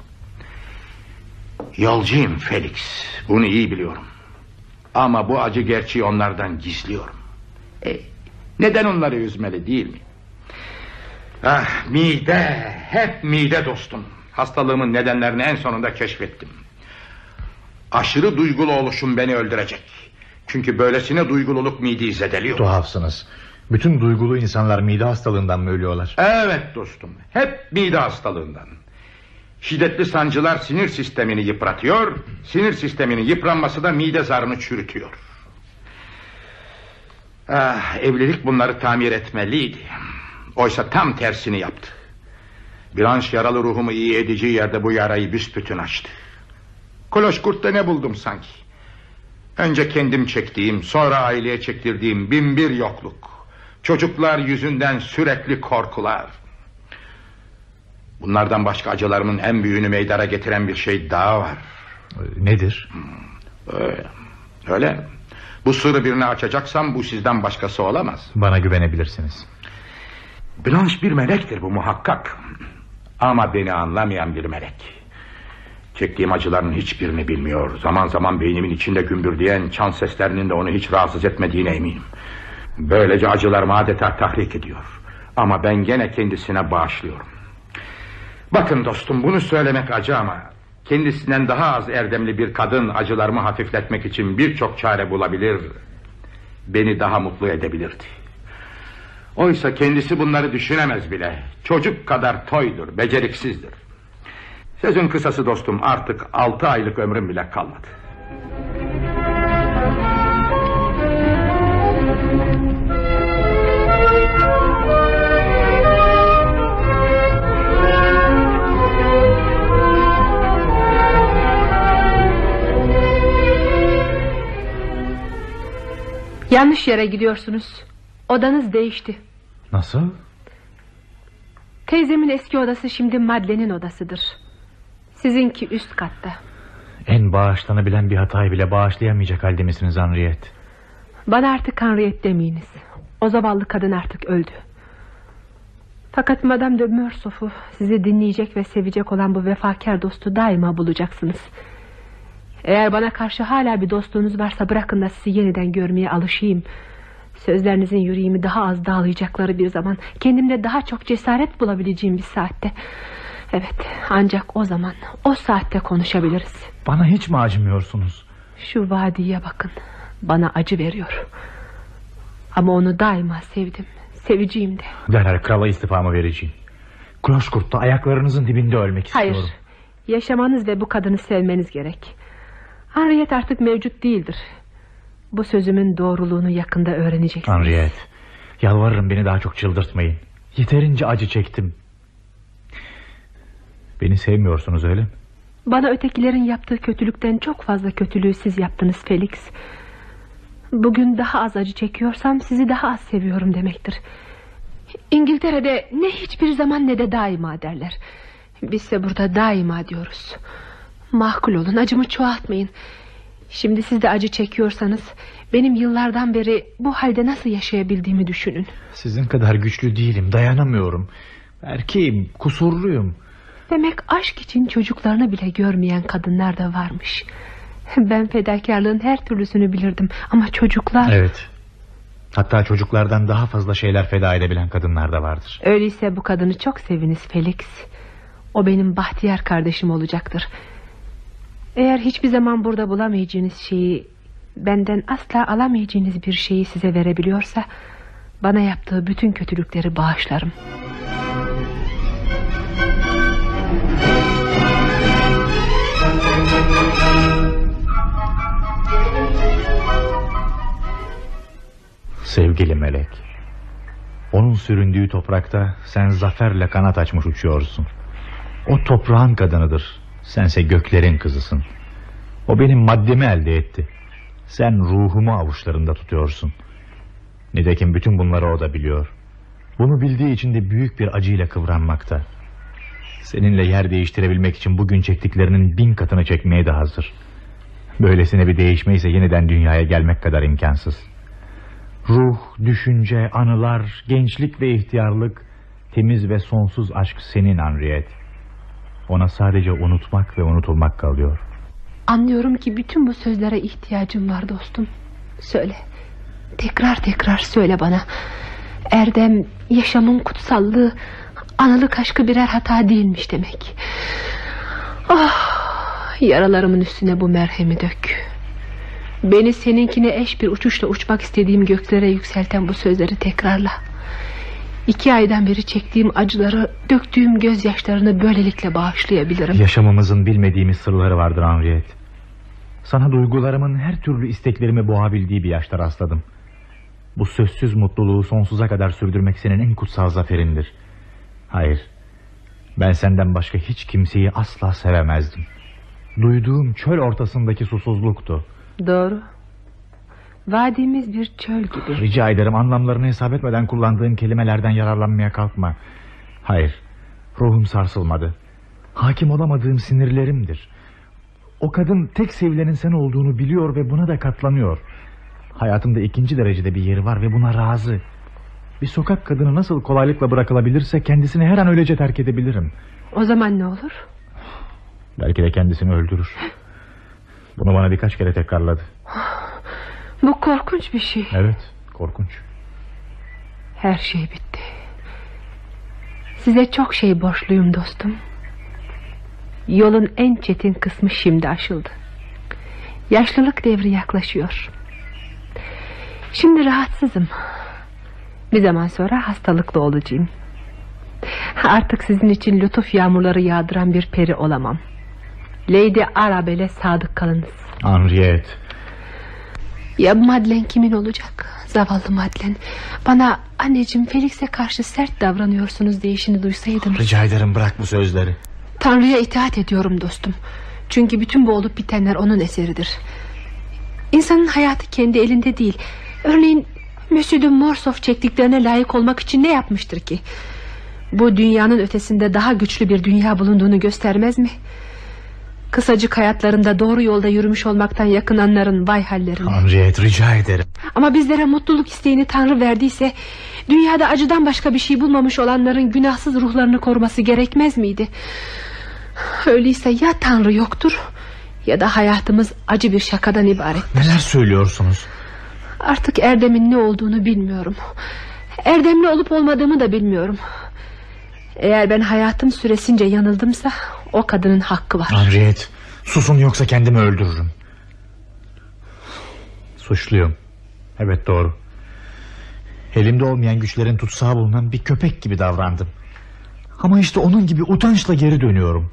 Yolcuyum Felix. Bunu iyi biliyorum. Ama bu acı gerçeği onlardan gizliyorum. E, neden onları üzmeli değil mi? Ah mide, hep mide dostum. Hastalığımın nedenlerini en sonunda keşfettim. Aşırı duygulu oluşum beni öldürecek. Çünkü böylesine duygululuk mideyi zedeliyor. Tuhafsınız. Bütün duygulu insanlar mide hastalığından mı ölüyorlar? Evet dostum. Hep mide hastalığından. Şiddetli sancılar sinir sistemini yıpratıyor. Sinir sisteminin yıpranması da mide zarını çürütüyor. Ah, evlilik bunları tamir etmeliydi. Oysa tam tersini yaptı. Blanche yaralı ruhumu iyi edeceği yerde bu yarayı büsbütün açtı. Kloşkurt'ta ne buldum sanki? Önce kendim çektiğim, sonra aileye çektirdiğim bin bir yokluk. Çocuklar yüzünden sürekli korkular. Bunlardan başka acılarımın en büyüğünü meydana getiren bir şey daha var. Nedir? Öyle. Öyle. Bu sırrı birine açacaksam bu sizden başkası olamaz. Bana güvenebilirsiniz. Blanche bir melektir bu muhakkak. Ama beni anlamayan bir melek. Çektiğim acıların hiçbirini bilmiyor. Zaman zaman beynimin içinde gümbürdeyen çan seslerinin de onu hiç rahatsız etmediğine eminim. Böylece acılarımı adeta tahrik ediyor. Ama ben gene kendisine bağışlıyorum. Bakın dostum bunu söylemek acı ama... ...kendisinden daha az erdemli bir kadın acılarımı hafifletmek için birçok çare bulabilir... ...beni daha mutlu edebilirdi. Oysa kendisi bunları düşünemez bile. Çocuk kadar toydur, beceriksizdir. Sözün kısası dostum artık altı aylık ömrüm bile kalmadı. Yanlış yere gidiyorsunuz Odanız değişti Nasıl? Teyzemin eski odası şimdi Madlen'in odasıdır Sizinki üst katta En bağışlanabilen bir hatayı bile bağışlayamayacak halde misiniz Henriette? Bana artık Henriette demeyiniz. O zavallı kadın artık öldü. Fakat Madame de Morsoff'u sizi dinleyecek ve sevecek olan bu vefakar dostu daima bulacaksınız. Eğer bana karşı hala bir dostluğunuz varsa bırakın da sizi yeniden görmeye alışayım. Sözlerinizin yüreğimi daha az dağlayacakları bir zaman kendimde daha çok cesaret bulabileceğim bir saatte. Evet ancak o zaman o saatte konuşabiliriz. Bana hiç mi acımıyorsunuz? Şu vadiye bakın bana acı veriyor. Ama onu daima sevdim. Seveceğim de. Derhal krala istifamı vereceğim. Kloşkurt'ta ayaklarınızın dibinde ölmek Hayır. istiyorum. Yaşamanız ve bu kadını sevmeniz gerek. Henriette artık mevcut değildir. Bu sözümün doğruluğunu yakında öğreneceksiniz. Henriette, yalvarırım beni daha çok çıldırtmayın. Yeterince acı çektim. Beni sevmiyorsunuz öyle mi? Bana ötekilerin yaptığı kötülükten çok fazla kötülüğü siz yaptınız Felix. Bugün daha az acı çekiyorsam sizi daha az seviyorum demektir. İngiltere'de ne hiçbir zaman ne de daima derler. Bizse burada daima diyoruz. Mahkul olun acımı çoğaltmayın. Şimdi siz de acı çekiyorsanız benim yıllardan beri bu halde nasıl yaşayabildiğimi düşünün. Sizin kadar güçlü değilim, dayanamıyorum. Erkeğim, kusurluyum. Demek aşk için çocuklarını bile görmeyen kadınlar da varmış. Ben fedakarlığın her türlüsünü bilirdim ama çocuklar... Evet. Hatta çocuklardan daha fazla şeyler feda edebilen kadınlar da vardır. Öyleyse bu kadını çok seviniz Felix. O benim bahtiyar kardeşim olacaktır. Eğer hiçbir zaman burada bulamayacağınız şeyi... ...benden asla alamayacağınız bir şeyi size verebiliyorsa... ...bana yaptığı bütün kötülükleri bağışlarım. Sevgili melek. Onun süründüğü toprakta sen zaferle kanat açmış uçuyorsun. O toprağın kadınıdır. Sense göklerin kızısın. O benim maddemi elde etti. Sen ruhumu avuçlarında tutuyorsun. Nitekim bütün bunları o da biliyor. Bunu bildiği için de büyük bir acıyla kıvranmakta. Seninle yer değiştirebilmek için bugün çektiklerinin bin katını çekmeye de hazır. Böylesine bir değişme ise yeniden dünyaya gelmek kadar imkansız. Ruh, düşünce, anılar, gençlik ve ihtiyarlık, temiz ve sonsuz aşk senin Henriette. Ona sadece unutmak ve unutulmak kalıyor. Anlıyorum ki bütün bu sözlere ihtiyacım var dostum. Söyle. Tekrar tekrar söyle bana. Erdem, yaşamın kutsallığı, analık aşkı birer hata değilmiş demek. Ah, yaralarımın üstüne bu merhemi dök. Beni seninkine eş bir uçuşla uçmak istediğim göklere yükselten bu sözleri tekrarla. İki aydan beri çektiğim acıları, döktüğüm gözyaşlarını böylelikle bağışlayabilirim. Yaşamımızın bilmediğimiz sırları vardır Henriette. Sana duygularımın her türlü isteklerimi boğabildiği bir yaşta rastladım. Bu sözsüz mutluluğu sonsuza kadar sürdürmek senin en kutsal zaferindir. Hayır, ben senden başka hiç kimseyi asla sevemezdim. Duyduğum çöl ortasındaki susuzluktu. Doğru. Vadimiz bir çöl gibi. Rica ederim anlamlarını hesap etmeden kullandığın kelimelerden yararlanmaya kalkma. Hayır, ruhum sarsılmadı. Hakim olamadığım sinirlerimdir. O kadın tek sevilenin sen olduğunu biliyor ve buna da katlanıyor. Hayatımda ikinci derecede bir yeri var ve buna razı. Bir sokak kadını nasıl kolaylıkla bırakılabilirse kendisini her an öylece terk edebilirim. O zaman ne olur? Belki de kendisini öldürür. Bunu bana birkaç kere tekrarladı. Bu korkunç bir şey. Evet, korkunç. Her şey bitti. Size çok şey borçluyum dostum. Yolun en çetin kısmı şimdi aşıldı. Yaşlılık devri yaklaşıyor. Şimdi rahatsızım. Bir zaman sonra hastalıklı olacağım. Artık sizin için lütuf yağmurları yağdıran bir peri olamam. Lady Arabelle sadık kalınız. Henriette. Ya Madeleine kimin olacak? Zavallı Madeleine. Bana anneciğim Felix'e karşı sert davranıyorsunuz deyişini duysaydım. Rica ederim bırak bu sözleri. Tanrı'ya itaat ediyorum dostum. Çünkü bütün bu olup bitenler onun eseridir. İnsanın hayatı kendi elinde değil. Örneğin Monsieur de Morsoff çektiklerine layık olmak için ne yapmıştır ki? Bu dünyanın ötesinde daha güçlü bir dünya bulunduğunu göstermez mi? Kısacık hayatlarında doğru yolda yürümüş olmaktan yakınanların vay hallerine. Henriette rica ederim. Ama bizlere mutluluk isteğini Tanrı verdiyse... ...dünyada acıdan başka bir şey bulmamış olanların günahsız ruhlarını koruması gerekmez miydi? Öyleyse ya Tanrı yoktur... ...ya da hayatımız acı bir şakadan ibaret. Neler söylüyorsunuz? Artık Erdem'in ne olduğunu bilmiyorum. Erdemli olup olmadığımı da bilmiyorum. Eğer ben hayatım süresince yanıldımsa o kadının hakkı var. Henriette susun yoksa kendimi öldürürüm. Suçluyum. Evet doğru. Elimde olmayan güçlerin tutsağı bulunan bir köpek gibi davrandım. Ama işte onun gibi utançla geri dönüyorum.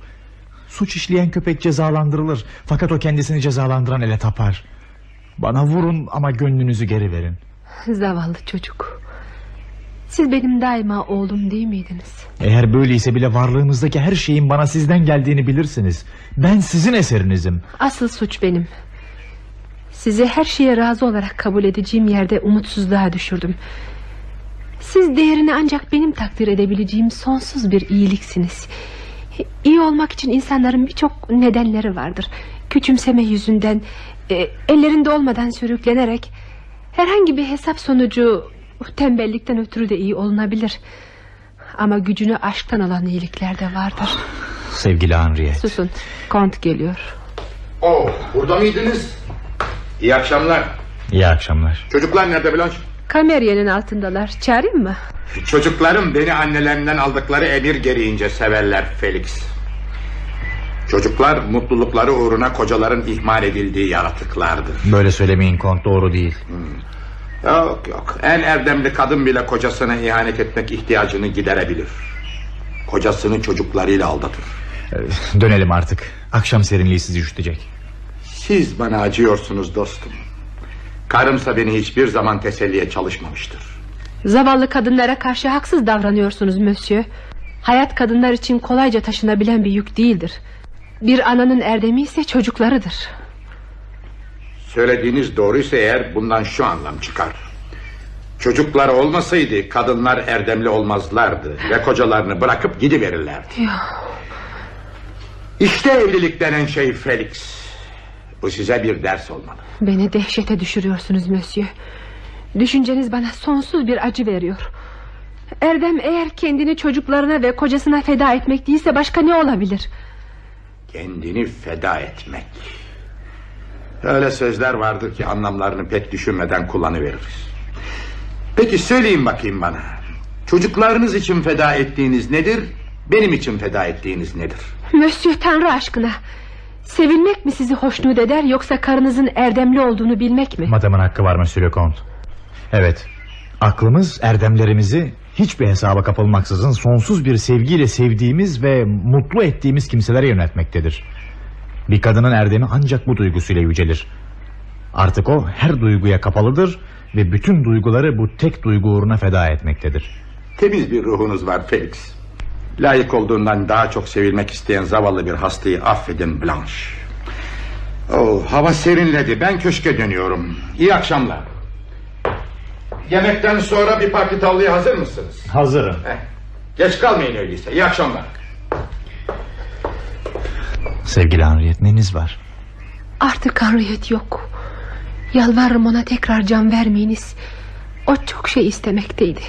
Suç işleyen köpek cezalandırılır. Fakat o kendisini cezalandıran ele tapar. Bana vurun ama gönlünüzü geri verin. Zavallı çocuk. Siz benim daima oğlum değil miydiniz? Eğer böyleyse bile varlığımızdaki her şeyin bana sizden geldiğini bilirsiniz. Ben sizin eserinizim. Asıl suç benim. Sizi her şeye razı olarak kabul edeceğim yerde umutsuzluğa düşürdüm. Siz değerini ancak benim takdir edebileceğim sonsuz bir iyiliksiniz. İyi olmak için insanların birçok nedenleri vardır. Küçümseme yüzünden, e, ellerinde olmadan sürüklenerek... ...herhangi bir hesap sonucu tembellikten ötürü de iyi olunabilir. Ama gücünü aşktan alan iyilikler de vardır. Sevgili Henriette. Susun, kont geliyor. Oh, burada mıydınız? İyi akşamlar. İyi akşamlar. Çocuklar nerede Blanche? Kameryenin altındalar. Çağırayım mı? Çocuklarım beni annelerinden aldıkları emir gereğince severler Felix. Çocuklar mutlulukları uğruna kocaların ihmal edildiği yaratıklardır. Böyle söylemeyin kont doğru değil. Yok yok en erdemli kadın bile kocasına ihanet etmek ihtiyacını giderebilir. Kocasını çocuklarıyla aldatır. Ee, Dönelim artık. Akşam serinliği sizi üşütecek. Siz bana acıyorsunuz dostum. Karımsa beni hiçbir zaman teselliye çalışmamıştır. Zavallı kadınlara karşı haksız davranıyorsunuz Monsieur. Hayat kadınlar için kolayca taşınabilen bir yük değildir. Bir ananın erdemi ise çocuklarıdır. Söylediğiniz doğruysa eğer bundan şu anlam çıkar. Çocuklar olmasaydı kadınlar erdemli olmazlardı ve kocalarını bırakıp gidiverirlerdi. İşte evlilik denen şey Felix. Bu size bir ders olmalı. Beni dehşete düşürüyorsunuz Monsieur. Düşünceniz bana sonsuz bir acı veriyor. Erdem eğer kendini çocuklarına ve kocasına feda etmek değilse başka ne olabilir? Kendini feda etmek. Öyle sözler vardır ki anlamlarını pek düşünmeden kullanıveririz. Peki söyleyin bakayım bana. Çocuklarınız için feda ettiğiniz nedir? Benim için feda ettiğiniz nedir? Monsieur Tanrı aşkına. Sevilmek mi sizi hoşnut eder yoksa karınızın erdemli olduğunu bilmek mi? Madamın hakkı var Monsieur Comte. Evet. Aklımız erdemlerimizi hiçbir hesaba kapılmaksızın sonsuz bir sevgiyle sevdiğimiz ve mutlu ettiğimiz kimselere yöneltmektedir. Bir kadının erdemi ancak bu duygusuyla yücelir. Artık o her duyguya kapalıdır ve bütün duyguları bu tek duygu uğruna feda etmektedir. Temiz bir ruhunuz var Felix. Layık olduğundan daha çok sevilmek isteyen zavallı bir hastayı affedin Blanche. Oh, hava serinledi. Ben köşke dönüyorum. İyi akşamlar. Yemekten sonra bir parti tavlaya hazır mısınız? Hazırım. Heh, geç kalmayın öyleyse. İyi akşamlar. Sevgili Henriette neniz var? Artık Henriette yok. Yalvarırım ona tekrar can vermeyiniz. O çok şey istemekteydi.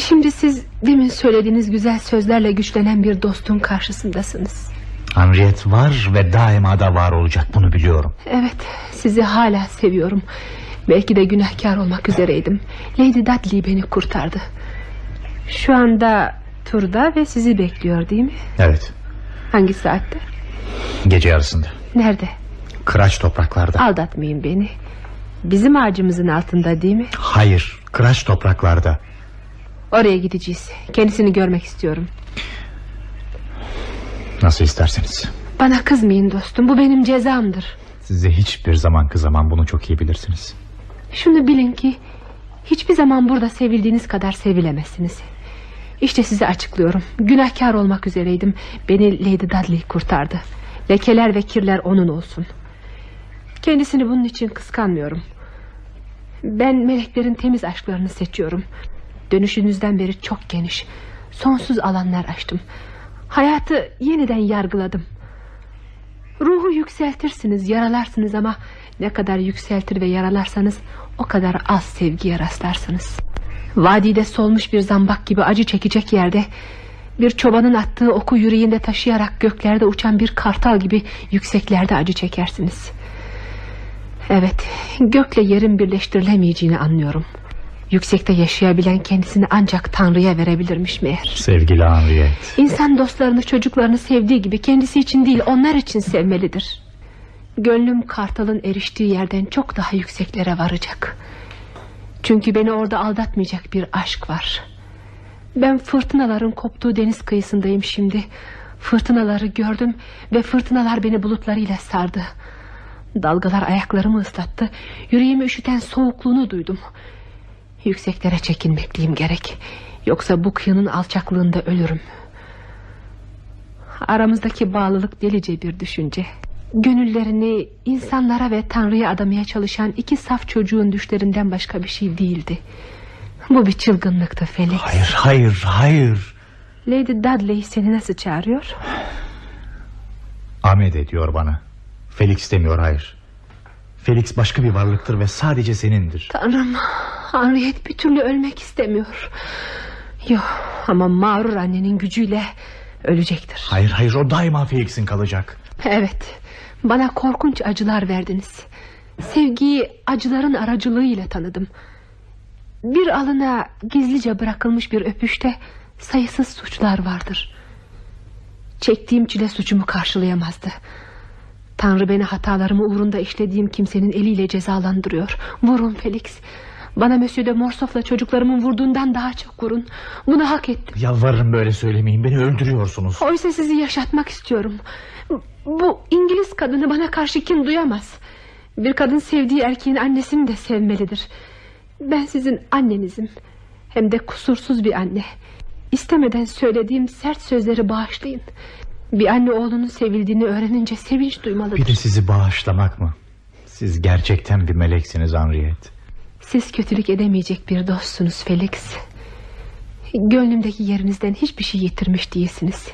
Şimdi siz demin söylediğiniz güzel sözlerle güçlenen bir dostun karşısındasınız. Henriette var ve daima da var olacak bunu biliyorum. Evet sizi hala seviyorum. Belki de günahkar olmak üzereydim. Lady Dudley beni kurtardı. Şu anda turda ve sizi bekliyor değil mi? Evet Hangi saatte? gece yarısında. Nerede? Kıraç topraklarda. Aldatmayın beni. Bizim ağacımızın altında değil mi? Hayır kıraç topraklarda. Oraya gideceğiz. Kendisini görmek istiyorum. Nasıl isterseniz. Bana kızmayın dostum. Bu benim cezamdır. Size hiçbir zaman kızamam bunu çok iyi bilirsiniz. Şunu bilin ki hiçbir zaman burada sevildiğiniz kadar sevilemezsiniz. İşte size açıklıyorum. Günahkar olmak üzereydim. Beni Lady Dudley kurtardı. Lekeler ve kirler onun olsun. Kendisini bunun için kıskanmıyorum. Ben meleklerin temiz aşklarını seçiyorum. Dönüşünüzden beri çok geniş. Sonsuz alanlar açtım. Hayatı yeniden yargıladım. yükseltirsiniz yaralarsınız ama Ne kadar yükseltir ve yaralarsanız O kadar az sevgiye rastlarsınız Vadide solmuş bir zambak gibi acı çekecek yerde Bir çobanın attığı oku yüreğinde taşıyarak Göklerde uçan bir kartal gibi Yükseklerde acı çekersiniz Evet gökle yerin birleştirilemeyeceğini anlıyorum Yüksekte yaşayabilen kendisini ancak Tanrı'ya verebilirmiş meğer Sevgili Henriette. İnsan dostlarını çocuklarını sevdiği gibi kendisi için değil onlar için sevmelidir. Gönlüm kartalın eriştiği yerden çok daha yükseklere varacak. Çünkü beni orada aldatmayacak bir aşk var. Ben fırtınaların koptuğu deniz kıyısındayım şimdi. Fırtınaları gördüm ve fırtınalar beni bulutlarıyla sardı. Dalgalar ayaklarımı ıslattı. Yüreğimi üşüten soğukluğunu duydum. Yükseklere çekinmekliyim gerek. Yoksa bu kıyının alçaklığında ölürüm. Aramızdaki bağlılık delice bir düşünce. Gönüllerini insanlara ve Tanrı'ya adamaya çalışan iki saf çocuğun düşlerinden başka bir şey değildi. Bu bir çılgınlıktı Felix. Hayır hayır hayır. Lady Dudley seni nasıl çağırıyor? Ahmet ediyor bana. Felix demiyor hayır. Felix başka bir varlıktır ve sadece senindir. Tanrım Henriette bir türlü ölmek istemiyor. Yok ama mağrur annenin gücüyle ölecektir. Hayır hayır o daima Felix'in kalacak. Evet bana korkunç acılar verdiniz. Sevgiyi acıların aracılığıyla tanıdım. Bir alına gizlice bırakılmış bir öpüşte sayısız suçlar vardır. Çektiğim çile suçumu karşılayamazdı. Tanrı beni hatalarımı uğrunda işlediğim kimsenin eliyle cezalandırıyor. Vurun Felix. Bana Monsieur de Morsof'la çocuklarımın vurduğundan daha çok vurun. Bunu hak ettim. Yalvarırım böyle söylemeyin beni öldürüyorsunuz. Oysa sizi yaşatmak istiyorum. Bu İngiliz kadını bana karşı kim duyamaz. Bir kadın sevdiği erkeğin annesini de sevmelidir. Ben sizin annenizim. Hem de kusursuz bir anne. İstemeden söylediğim sert sözleri bağışlayın. Bir anne oğlunun sevildiğini öğrenince sevinç duymalıdır. Bir de sizi bağışlamak mı? Siz gerçekten bir meleksiniz Henriette. Siz kötülük edemeyecek bir dostsunuz Felix. Gönlümdeki yerinizden hiçbir şey yitirmiş değilsiniz.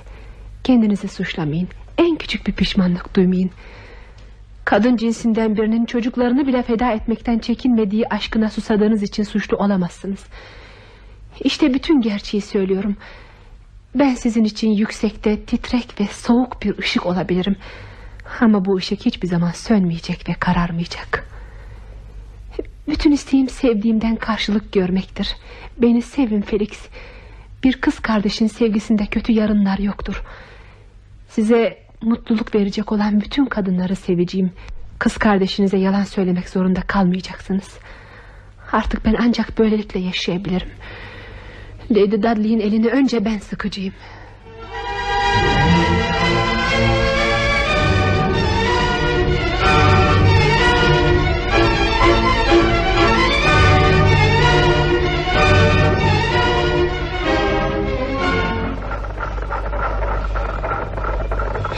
Kendinizi suçlamayın. En küçük bir pişmanlık duymayın. Kadın cinsinden birinin çocuklarını bile feda etmekten çekinmediği aşkına susadığınız için suçlu olamazsınız. İşte bütün gerçeği söylüyorum. Ben sizin için yüksekte, titrek ve soğuk bir ışık olabilirim. Ama bu ışık hiçbir zaman sönmeyecek ve kararmayacak. Bütün isteğim sevdiğimden karşılık görmektir. Beni sevin Felix. Bir kız kardeşin sevgisinde kötü yarınlar yoktur. Size mutluluk verecek olan bütün kadınları seveceğim. Kız kardeşinize yalan söylemek zorunda kalmayacaksınız. Artık ben ancak böylelikle yaşayabilirim. Lady Dudley'in elini önce ben sıkacağım.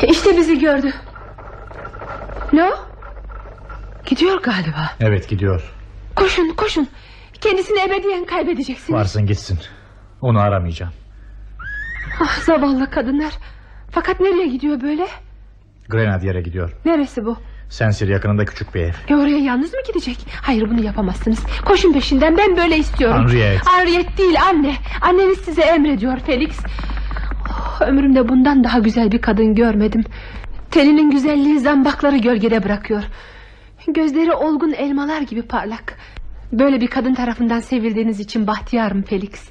İşte bizi gördü. Ne o? Gidiyor galiba. Evet gidiyor. Koşun koşun. Kendisini ebediyen kaybedeceksiniz. Varsın gitsin. Onu aramayacağım. Ah, zavallı kadınlar. Fakat nereye gidiyor böyle? Grenadier'e gidiyor. Neresi bu? Sensir yakınında küçük bir ev. E oraya yalnız mı gidecek? Hayır bunu yapamazsınız. Koşun peşinden ben böyle istiyorum. Henriette. Henriette değil anne. Anneniz size emrediyor Felix. Oh, ömrümde bundan daha güzel bir kadın görmedim. Teninin güzelliği zambakları gölgede bırakıyor. Gözleri olgun elmalar gibi parlak. Böyle bir kadın tarafından sevildiğiniz için bahtiyarım Felix.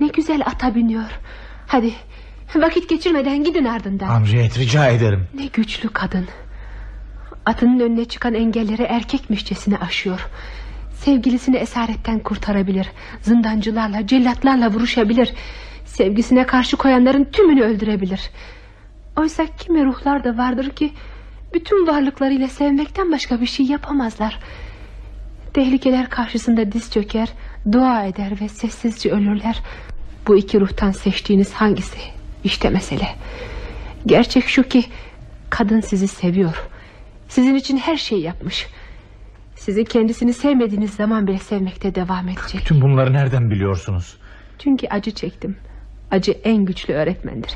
Ne güzel ata biniyor. Hadi vakit geçirmeden gidin ardından. Henriette rica ederim. Ne güçlü kadın. Atının önüne çıkan engelleri erkekmişçesine aşıyor. Sevgilisini esaretten kurtarabilir. Zindancılarla, cellatlarla vuruşabilir. Sevgisine karşı koyanların tümünü öldürebilir. Oysa kimi ruhlar da vardır ki... ...bütün varlıklarıyla sevmekten başka bir şey yapamazlar. Tehlikeler karşısında diz çöker... ...dua eder ve sessizce ölürler. Bu iki ruhtan seçtiğiniz hangisi? İşte mesele. Gerçek şu ki... ...kadın sizi seviyor... Sizin için her şeyi yapmış. Sizi kendisini sevmediğiniz zaman bile sevmekte devam edecek. Tüm bunları nereden biliyorsunuz? Çünkü acı çektim. Acı en güçlü öğretmendir.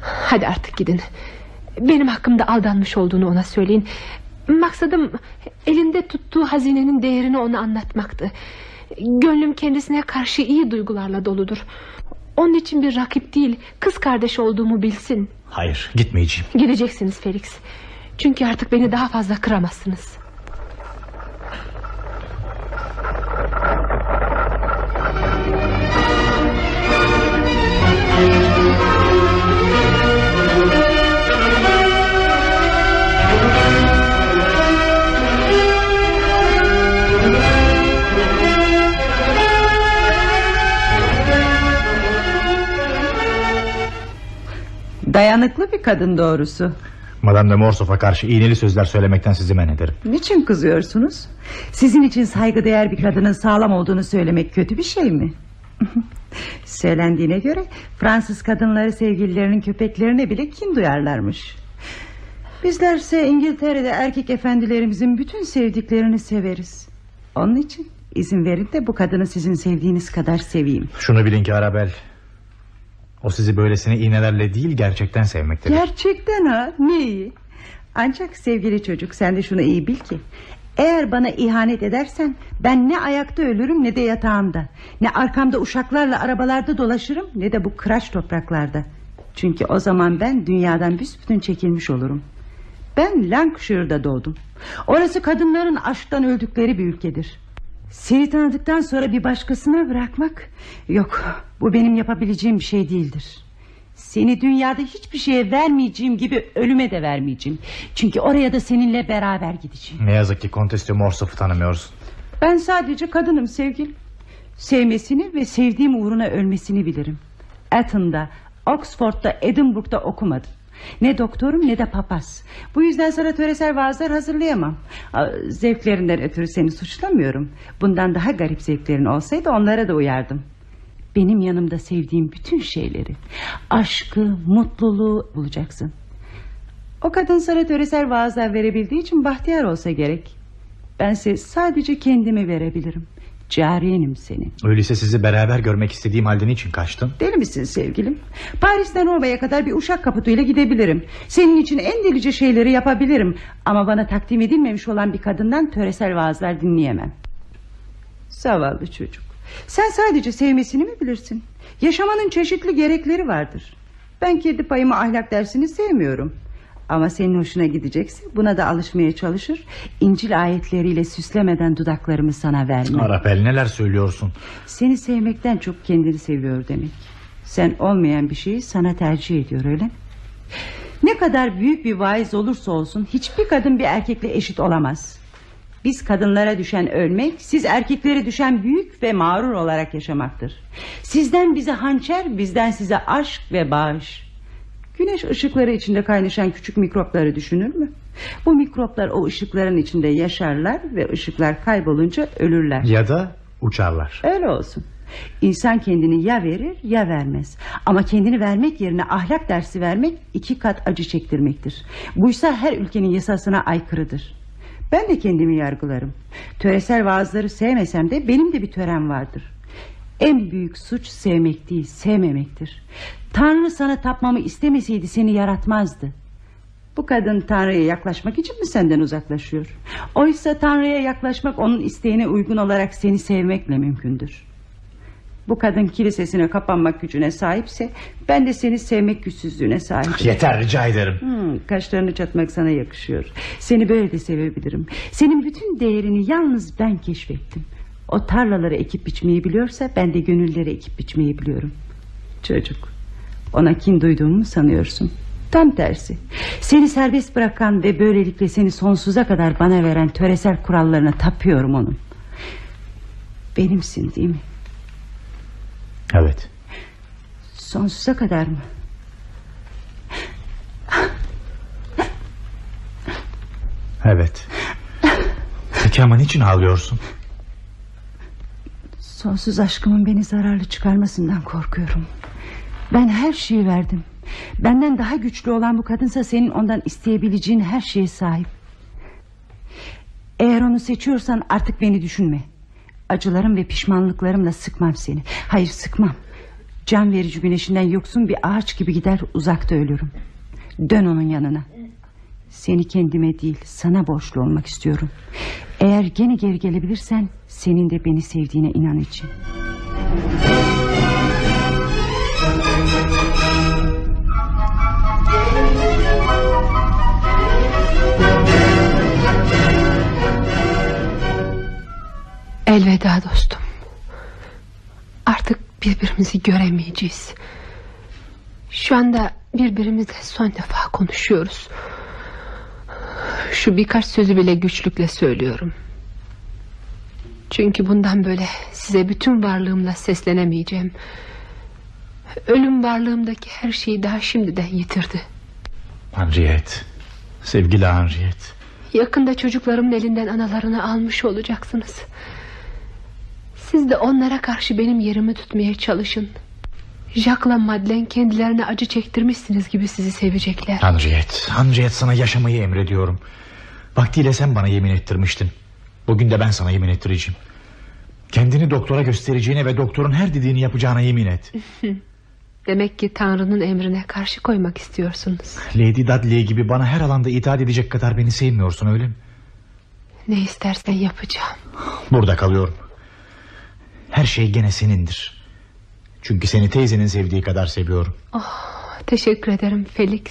Hadi artık gidin. Benim hakkımda aldanmış olduğunu ona söyleyin. Maksadım elinde tuttuğu hazinenin değerini ona anlatmaktı. Gönlüm kendisine karşı iyi duygularla doludur. Onun için bir rakip değil, kız kardeş olduğumu bilsin. Hayır gitmeyeceğim. Gideceksiniz Felix. Çünkü artık beni daha fazla kıramazsınız. Dayanıklı bir kadın doğrusu. Madame de Morsov'a karşı iğneli sözler söylemekten sizi men ederim. Niçin kızıyorsunuz? Sizin için saygıdeğer bir kadının sağlam olduğunu söylemek kötü bir şey mi? (laughs) Söylendiğine göre Fransız kadınları sevgililerinin köpeklerine bile kin duyarlarmış. Bizlerse İngiltere'de erkek efendilerimizin bütün sevdiklerini severiz. Onun için izin verin de bu kadını sizin sevdiğiniz kadar seveyim. Şunu bilin ki Arabel... O sizi böylesine iğnelerle değil gerçekten sevmektedir. Gerçekten ha ne iyi. Ancak sevgili çocuk sen de şunu iyi bil ki eğer bana ihanet edersen ben ne ayakta ölürüm ne de yatağımda. Ne arkamda uşaklarla arabalarda dolaşırım ne de bu kıraç topraklarda. Çünkü o zaman ben dünyadan büsbütün çekilmiş olurum. Ben Lancashire'da doğdum. Orası kadınların aşktan öldükleri bir ülkedir. Seni tanıdıktan sonra bir başkasına bırakmak... Yok bu benim yapabileceğim bir şey değildir. Seni dünyada hiçbir şeye vermeyeceğim gibi ölüme de vermeyeceğim. Çünkü oraya da seninle beraber gideceğim. Ne yazık ki Kontes de Morsov'u tanımıyorsun. Ben sadece kadınım sevgilim. Sevmesini ve sevdiğim uğruna ölmesini bilirim. Eton'da, Oxford'da, Edinburgh'da okumadım. Ne doktorum ne de papaz. Bu yüzden sana töresel vaazlar hazırlayamam. Zevklerinden ötürü seni suçlamıyorum. Bundan daha garip zevklerin olsaydı onlara da uyardım. Benim yanımda sevdiğim bütün şeyleri, aşkı, mutluluğu bulacaksın. O kadın sana töresel vaazlar verebildiği için bahtiyar olsa gerek. Bense sadece kendimi verebilirim. Cariyenim senin. Öyleyse sizi beraber görmek istediğim halde niçin kaçtım? Deli misin sevgilim? Paris'ten Roma'ya kadar bir uşak kaputuyla gidebilirim. Senin için en delice şeyleri yapabilirim. Ama bana takdim edilmemiş olan bir kadından töresel vaazlar dinleyemem. Zavallı çocuk. Sen sadece sevmesini mi bilirsin? Yaşamanın çeşitli gerekleri vardır. Ben kendi payımı ahlak dersini sevmiyorum. Ama senin hoşuna gidecekse buna da alışmaya çalışır. İncil ayetleriyle süslemeden dudaklarımı sana vermem. Arapel neler söylüyorsun? Seni sevmekten çok kendini seviyor demek. Sen olmayan bir şeyi sana tercih ediyor öyle mi? Ne kadar büyük bir vaiz olursa olsun hiçbir kadın bir erkekle eşit olamaz. Biz kadınlara düşen ölmek, siz erkeklere düşen büyük ve mağrur olarak yaşamaktır. Sizden bize hançer, bizden size aşk ve bağış. Güneş ışıkları içinde kaynaşan küçük mikropları düşünür mü? Bu mikroplar o ışıkların içinde yaşarlar ve ışıklar kaybolunca ölürler. Ya da uçarlar. Öyle olsun. İnsan kendini ya verir ya vermez. Ama kendini vermek yerine ahlak dersi vermek iki kat acı çektirmektir. Buysa her ülkenin yasasına aykırıdır. Ben de kendimi yargılarım. Töresel vaazları sevmesem de benim de bir törem vardır. En büyük suç sevmek değil sevmemektir. Tanrı sana tapmamı istemeseydi seni yaratmazdı. Bu kadın Tanrı'ya yaklaşmak için mi senden uzaklaşıyor? Oysa Tanrı'ya yaklaşmak onun isteğine uygun olarak seni sevmekle mümkündür. Bu kadın kilisesine kapanmak gücüne sahipse ben de seni sevmek güçsüzlüğüne sahibim. Yeter rica ederim. Hmm, kaşlarını çatmak sana yakışıyor. Seni böyle de sevebilirim. Senin bütün değerini yalnız ben keşfettim. O tarlaları ekip biçmeyi biliyorsa ben de gönülleri ekip biçmeyi biliyorum. Çocuk ona kin duyduğumu mu sanıyorsun? Tam tersi. Seni serbest bırakan ve böylelikle seni sonsuza kadar bana veren töresel kurallarına tapıyorum onun. Benimsin değil mi? Evet. Sonsuza kadar mı? Evet. Peki ama niçin ağlıyorsun? Sonsuz aşkımın beni zararlı çıkarmasından korkuyorum. Ben her şeyi verdim. Benden daha güçlü olan bu kadınsa senin ondan isteyebileceğin her şeye sahip. Eğer onu seçiyorsan artık beni düşünme. Acılarım ve pişmanlıklarımla sıkmam seni. Hayır sıkmam. Can verici güneşinden yoksun bir ağaç gibi gider uzakta ölürüm. Dön onun yanına. Seni kendime değil sana borçlu olmak istiyorum. Eğer gene geri gelebilirsen senin de beni sevdiğine inan için. Elveda dostum. Artık birbirimizi göremeyeceğiz. Şu anda birbirimizle son defa konuşuyoruz. Şu birkaç sözü bile güçlükle söylüyorum. Çünkü bundan böyle size bütün varlığımla seslenemeyeceğim. Ölüm varlığımdaki her şeyi daha şimdiden yitirdi. Henriette. Sevgili Henriette. Yakında çocuklarımın elinden analarını almış olacaksınız. Siz de onlara karşı benim yerimi tutmaya çalışın. Jacques'la Madeleine kendilerine acı çektirmişsiniz gibi sizi sevecekler. Henriette. Henriette sana yaşamayı emrediyorum. Vaktiyle sen bana yemin ettirmiştin. Bugün de ben sana yemin ettireceğim. Kendini doktora göstereceğine ve doktorun her dediğini yapacağına yemin et. (laughs) Demek ki Tanrı'nın emrine karşı koymak istiyorsunuz. Lady Dudley gibi bana her alanda itaat edecek kadar beni sevmiyorsun öyle mi? Ne istersen yapacağım. Burada kalıyorum. Her şey gene senindir. Çünkü seni teyzenin sevdiği kadar seviyorum. Oh, teşekkür ederim Felix.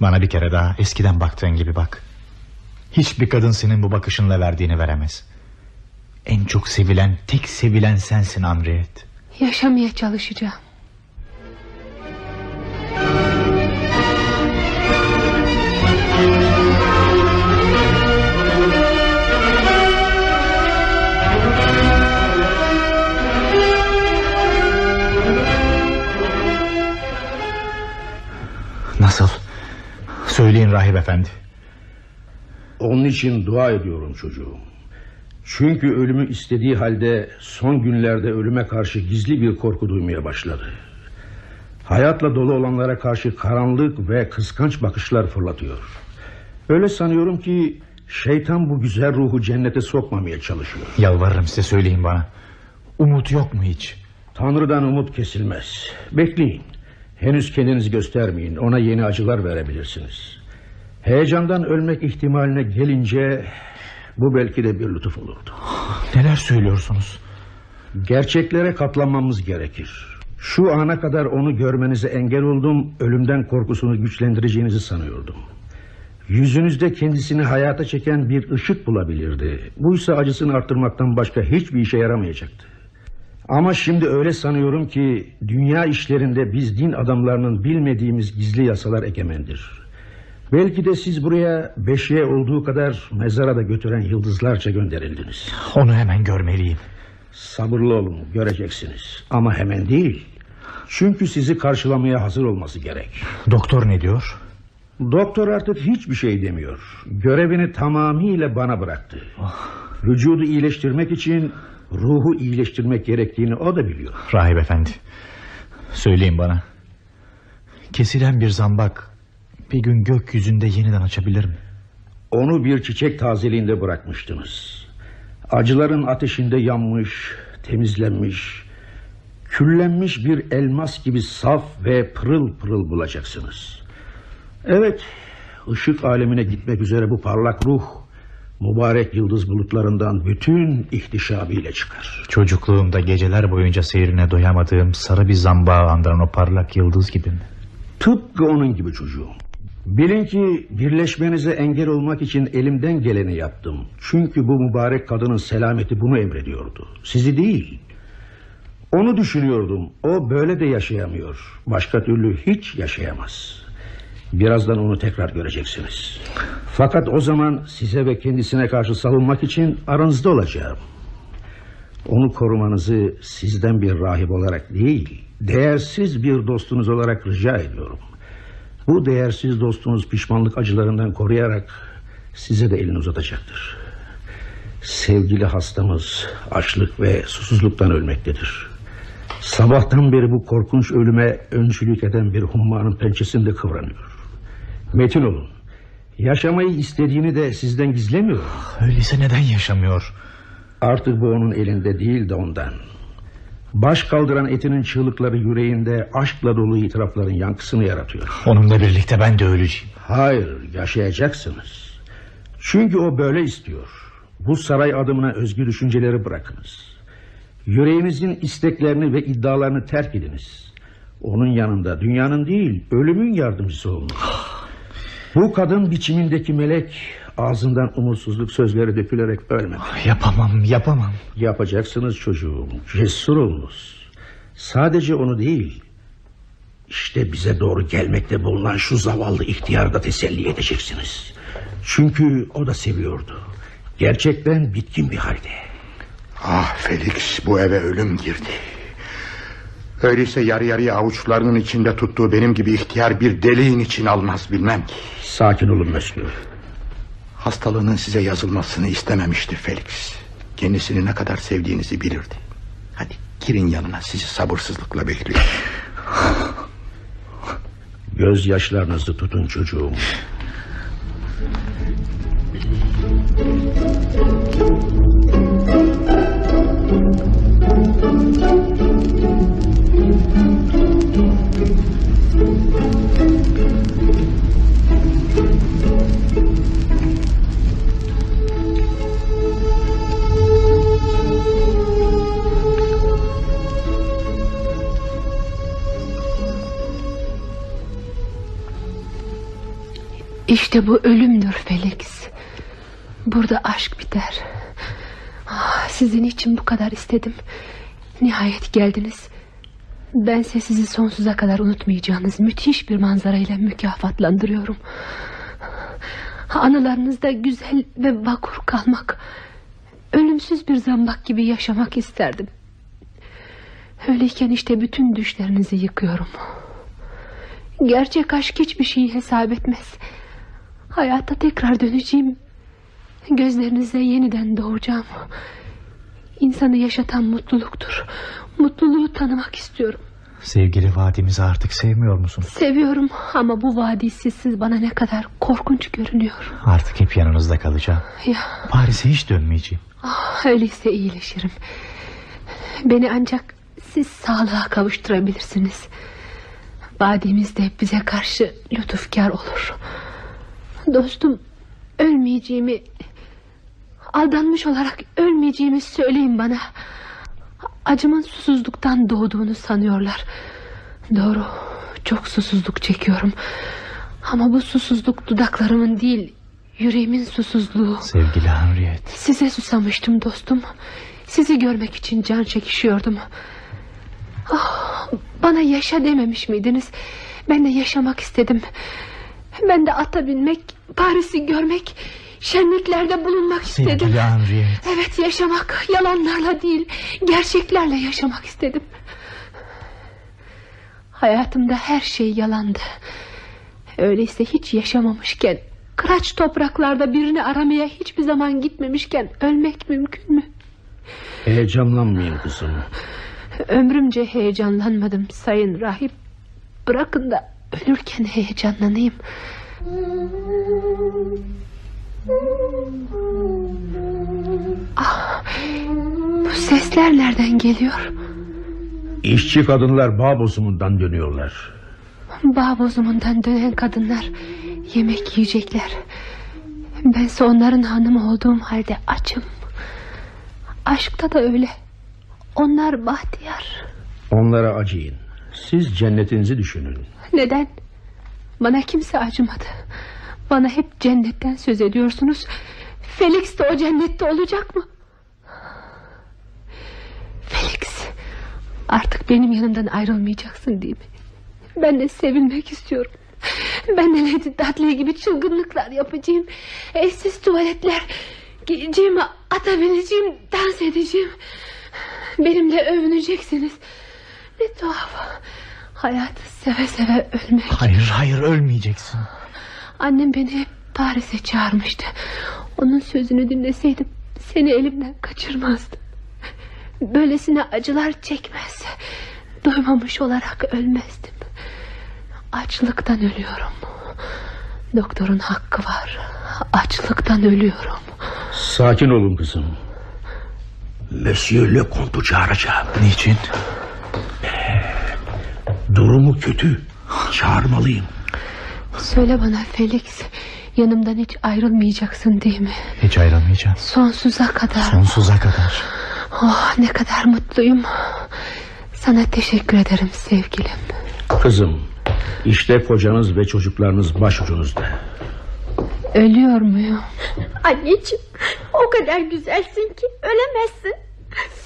Bana bir kere daha eskiden baktığın gibi bak. Hiçbir kadın senin bu bakışınla verdiğini veremez. En çok sevilen, tek sevilen sensin Henriette. Yaşamaya çalışacağım. Nasıl? Söyleyin rahip efendi. Onun için dua ediyorum çocuğum. Çünkü ölümü istediği halde son günlerde ölüme karşı gizli bir korku duymaya başladı. Hayatla dolu olanlara karşı karanlık ve kıskanç bakışlar fırlatıyor. Öyle sanıyorum ki şeytan bu güzel ruhu cennete sokmamaya çalışıyor. Yalvarırım size söyleyin bana. Umut yok mu hiç? Tanrı'dan umut kesilmez. Bekleyin. Henüz kendinizi göstermeyin. Ona yeni acılar verebilirsiniz. Heyecandan ölmek ihtimaline gelince bu belki de bir lütuf olurdu. Neler söylüyorsunuz? Gerçeklere katlanmamız gerekir. Şu ana kadar onu görmenize engel oldum. Ölümden korkusunu güçlendireceğinizi sanıyordum. Yüzünüzde kendisini hayata çeken bir ışık bulabilirdi. Buysa acısını arttırmaktan başka hiçbir işe yaramayacaktı. Ama şimdi öyle sanıyorum ki dünya işlerinde biz din adamlarının bilmediğimiz gizli yasalar egemendir. Belki de siz buraya beşiğe olduğu kadar mezara da götüren yıldızlarca gönderildiniz. Onu hemen görmeliyim. Sabırlı olun göreceksiniz ama hemen değil. Çünkü sizi karşılamaya hazır olması gerek. Doktor ne diyor? Doktor artık hiçbir şey demiyor. Görevini tamamıyla bana bıraktı. Vücudu iyileştirmek için ruhu iyileştirmek gerektiğini o da biliyor. Rahip efendi. Söyleyin bana. Kesilen bir zambak bir gün gökyüzünde yeniden açabilir mi? Onu bir çiçek tazeliğinde bırakmıştınız. Acıların ateşinde yanmış, temizlenmiş, küllenmiş bir elmas gibi saf ve pırıl pırıl bulacaksınız. Evet, ışık alemine gitmek üzere bu parlak ruh mübarek yıldız bulutlarından bütün ihtişamıyla çıkar. Çocukluğumda geceler boyunca seyrine doyamadığım sarı bir zambağı andıran o parlak yıldız gibi mi? Tıpkı onun gibi çocuğum. Bilin ki birleşmenize engel olmak için elimden geleni yaptım. Çünkü bu mübarek kadının selameti bunu emrediyordu. Sizi değil. Onu düşünüyordum. O böyle de yaşayamıyor. Başka türlü hiç yaşayamaz. Birazdan onu tekrar göreceksiniz. Fakat o zaman size ve kendisine karşı savunmak için aranızda olacağım. Onu korumanızı sizden bir rahip olarak değil, değersiz bir dostunuz olarak rica ediyorum. Bu değersiz dostunuz pişmanlık acılarından koruyarak size de elini uzatacaktır. Sevgili hastamız açlık ve susuzluktan ölmektedir. Sabahtan beri bu korkunç ölüme öncülük eden bir hummanın pençesinde kıvranıyor. Metin olun. Yaşamayı istediğini de sizden gizlemiyor. Öyleyse neden yaşamıyor? Artık bu onun elinde değil de ondan. Baş kaldıran etinin çığlıkları yüreğinde aşkla dolu itirafların yankısını yaratıyor. Onunla birlikte ben de öleceğim. Hayır yaşayacaksınız. Çünkü o böyle istiyor. Bu saray adımına özgür düşünceleri bırakınız. Yüreğinizin isteklerini ve iddialarını terk ediniz. Onun yanında dünyanın değil ölümün yardımcısı olun. Bu kadın biçimindeki melek ağzından umutsuzluk sözleri dökülerek ölmedi. Yapamam yapamam. Yapacaksınız çocuğum. Cesur olunuz. Sadece onu değil. İşte bize doğru gelmekte bulunan şu zavallı ihtiyarı da teselli edeceksiniz. Çünkü o da seviyordu. Gerçekten bitkin bir halde. Ah Felix bu eve ölüm girdi. Öyleyse yarı yarıya avuçlarının içinde tuttuğu benim gibi ihtiyar bir deliğin için almaz bilmem ki. Sakin olun Mesut. Hastalığının size yazılmasını istememişti Felix. Kendisini ne kadar sevdiğinizi bilirdi. Hadi girin yanına sizi sabırsızlıkla bekliyor. Gözyaşlarınızı tutun çocuğum. İşte bu ölümdür Felix. Burada aşk biter. Ah, sizin için bu kadar istedim. Nihayet geldiniz. Bense sizi sonsuza kadar unutmayacağınız müthiş bir manzarayla mükafatlandırıyorum. Anılarınızda güzel ve vakur kalmak, ölümsüz bir zambak gibi yaşamak isterdim. Öyleyken işte bütün düşlerinizi yıkıyorum. Gerçek aşk hiçbir şeyi hesap etmez. Hayata tekrar döneceğim. Gözlerinize yeniden doğacağım. İnsanı yaşatan mutluluktur. Mutluluğu tanımak istiyorum. Sevgili vadimizi artık sevmiyor musun? Seviyorum ama bu vadi sizsiz bana ne kadar korkunç görünüyor. Artık hep yanınızda kalacağım. Ya Paris'e hiç dönmeyeceğim. ah, öyleyse iyileşirim. Beni ancak siz sağlığa kavuşturabilirsiniz. Vadimiz de bize karşı lütufkar olur. Dostum ölmeyeceğimi aldanmış olarak ölmeyeceğimi söyleyin bana. Acımın susuzluktan doğduğunu sanıyorlar. Doğru çok susuzluk çekiyorum. Ama bu susuzluk dudaklarımın değil yüreğimin susuzluğu. Sevgili Henriette. Size susamıştım dostum. Sizi görmek için can çekişiyordum. Ah, bana yaşa dememiş miydiniz? Ben de yaşamak istedim. Ben de ata binmek, Paris'i görmek, şenliklerde bulunmak istedim. Henriette. Evet yaşamak, yalanlarla değil, gerçeklerle yaşamak istedim. Hayatımda her şey yalandı. Öyleyse hiç yaşamamışken, kıraç topraklarda birini aramaya hiçbir zaman gitmemişken ölmek mümkün mü? Heyecanlanmayın kızım. Ömrümce heyecanlanmadım sayın rahip. Bırakın da ölürken heyecanlanayım. Ah, bu sesler nereden geliyor? İşçi kadınlar bağ bozumundan dönüyorlar. Bağ bozumundan dönen kadınlar yemek yiyecekler. Bense onların hanımı olduğum halde açım. Aşkta da öyle. Onlar bahtiyar. Onlara acıyın. Siz cennetinizi düşünün. Neden? Bana kimse acımadı. Bana hep cennetten söz ediyorsunuz. Felix de o cennette olacak mı? Felix, artık benim yanımdan ayrılmayacaksın değil mi? Ben de sevilmek istiyorum. Ben de Lady Dudley gibi çılgınlıklar yapacağım. Eşsiz tuvaletler giyeceğim, ata bineceğim, dans edeceğim. Benimle övüneceksiniz. Ne tuhaf. Hayatı seve seve ölmek. Hayır hayır ölmeyeceksin. Annem beni hep Paris'e çağırmıştı. Onun sözünü dinleseydim seni elimden kaçırmazdım. Böylesine acılar çekmez. Doymamış olarak ölmezdim. Açlıktan ölüyorum. Doktorun hakkı var. Açlıktan ölüyorum. Sakin olun kızım. Monsieur Le Comte'u çağıracağım. Niçin? Durumu kötü. Çağırmalıyım. Söyle bana Felix Yanımdan hiç ayrılmayacaksın değil mi Hiç ayrılmayacağım. Sonsuza kadar Sonsuza kadar. Oh ne kadar mutluyum Sana teşekkür ederim sevgilim Kızım işte kocanız ve çocuklarınız başucunuzda. Ölüyor muyum Anneciğim o kadar güzelsin ki ölemezsin.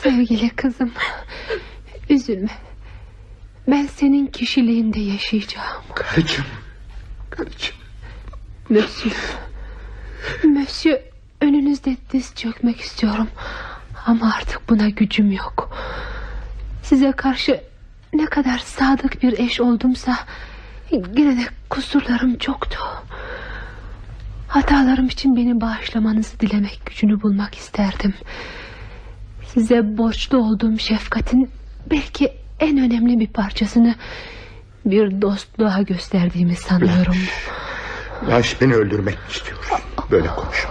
Sevgili kızım Üzülme Ben senin kişiliğinde yaşayacağım. Karıcığım. Karıcığım. Monsieur Monsieur Önünüzde diz çökmek istiyorum. Ama artık buna gücüm yok. Size karşı Ne kadar sadık bir eş oldumsa Yine de kusurlarım çoktu. Hatalarım için beni bağışlamanızı dilemek gücünü bulmak isterdim. Size borçlu olduğum şefkatin Belki en önemli bir parçasını Bir dostluğa gösterdiğimi sanıyorum Laş beni öldürmek mi istiyorsun? Böyle konuşma.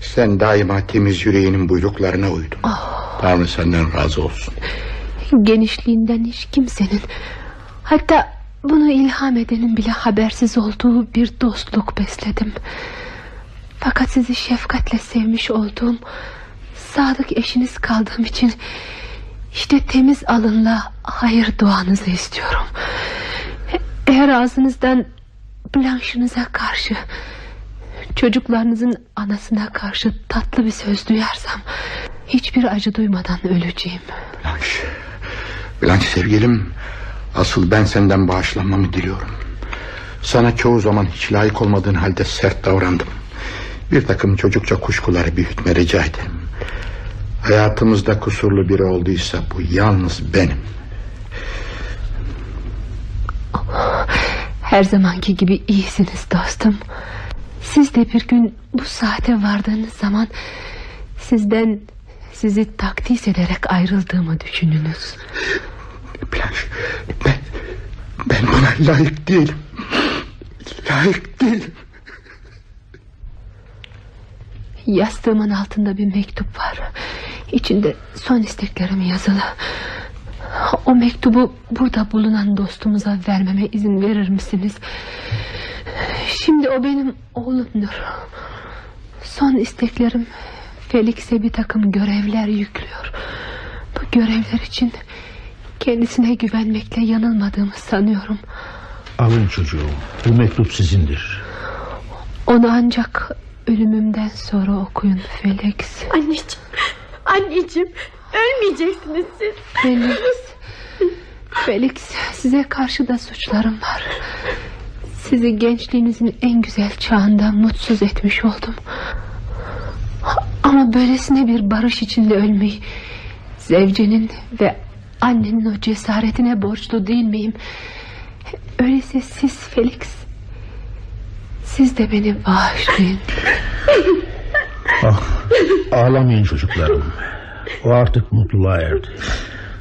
Sen daima temiz yüreğinin buyruklarına uydun. Tanrı senden razı olsun. Genişliğinden hiç kimsenin Hatta bunu ilham edenin bile habersiz olduğu bir dostluk besledim Fakat sizi şefkatle sevmiş olduğum Sadık eşiniz kaldığım için İşte temiz alınla hayır duanızı istiyorum Eğer ağzınızdan Blanche'ınıza karşı Çocuklarınızın anasına karşı tatlı bir söz duyarsam Hiçbir acı duymadan öleceğim Blanche. Blanche sevgilim. Asıl ben senden bağışlanmamı diliyorum. Sana çoğu zaman hiç layık olmadığın halde sert davrandım. Bir takım çocukça kuşkuları büyütme rica ederim. Hayatımızda kusurlu biri olduysa bu yalnız benim. Her zamanki gibi iyisiniz dostum Siz de bir gün bu saate vardığınız zaman Sizden sizi takdis ederek ayrıldığımı düşününüz Blanche ben, ben buna layık değilim. Layık değilim. Yastığımın altında bir mektup var İçinde son isteklerim yazılı. O mektubu burada bulunan dostumuza vermeme izin verir misiniz? Şimdi o benim oğlumdur. Son isteklerim Felix'e bir takım görevler yüklüyor. Bu görevler için Kendisine güvenmekle yanılmadığımı sanıyorum. Alın çocuğum bu mektup sizindir. Onu ancak ölümümden sonra okuyun Felix. Anneciğim, anneciğim ölmeyeceksiniz siz. Felix. Felix size karşı da suçlarım var. Sizi gençliğinizin en güzel çağında mutsuz etmiş oldum. Ama böylesine bir barış içinde ölmeyi Zevcenin ve annenin o cesaretine borçlu değil miyim? Öyleyse siz Felix Siz de beni bağışlayın (laughs) Ah, ağlamayın çocuklarım. O artık mutluluğa erdi.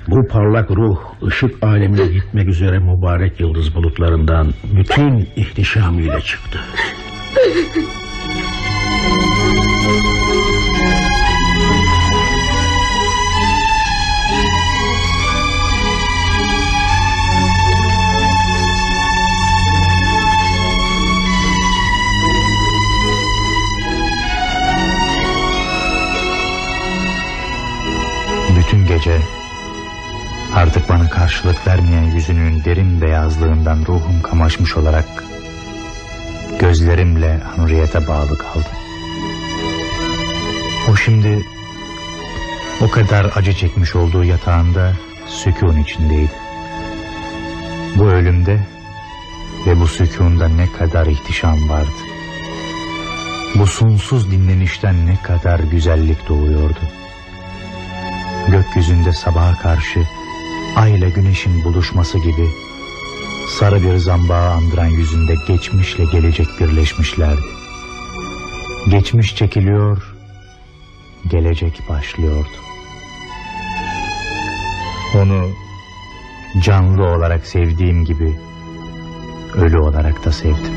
Bu parlak ruh ışık alemine gitmek üzere mübarek yıldız bulutlarından bütün ihtişamıyla çıktı. Gece artık bana karşılık vermeyen yüzünün derin beyazlığından ruhum kamaşmış olarak gözlerimle Henriette bağlı kaldım. O şimdi o kadar acı çekmiş olduğu yatağında sükun içindeydi. Bu ölümde ve bu sükunda ne kadar ihtişam vardı. Bu sonsuz dinlenişten ne kadar güzellik doğuyordu. Gökyüzünde sabaha karşı ay ile güneşin buluşması gibi sarı bir zambağı andıran yüzünde geçmişle gelecek birleşmişlerdi. Geçmiş çekiliyor, gelecek başlıyordu. Onu canlı olarak sevdiğim gibi ölü olarak da sevdim.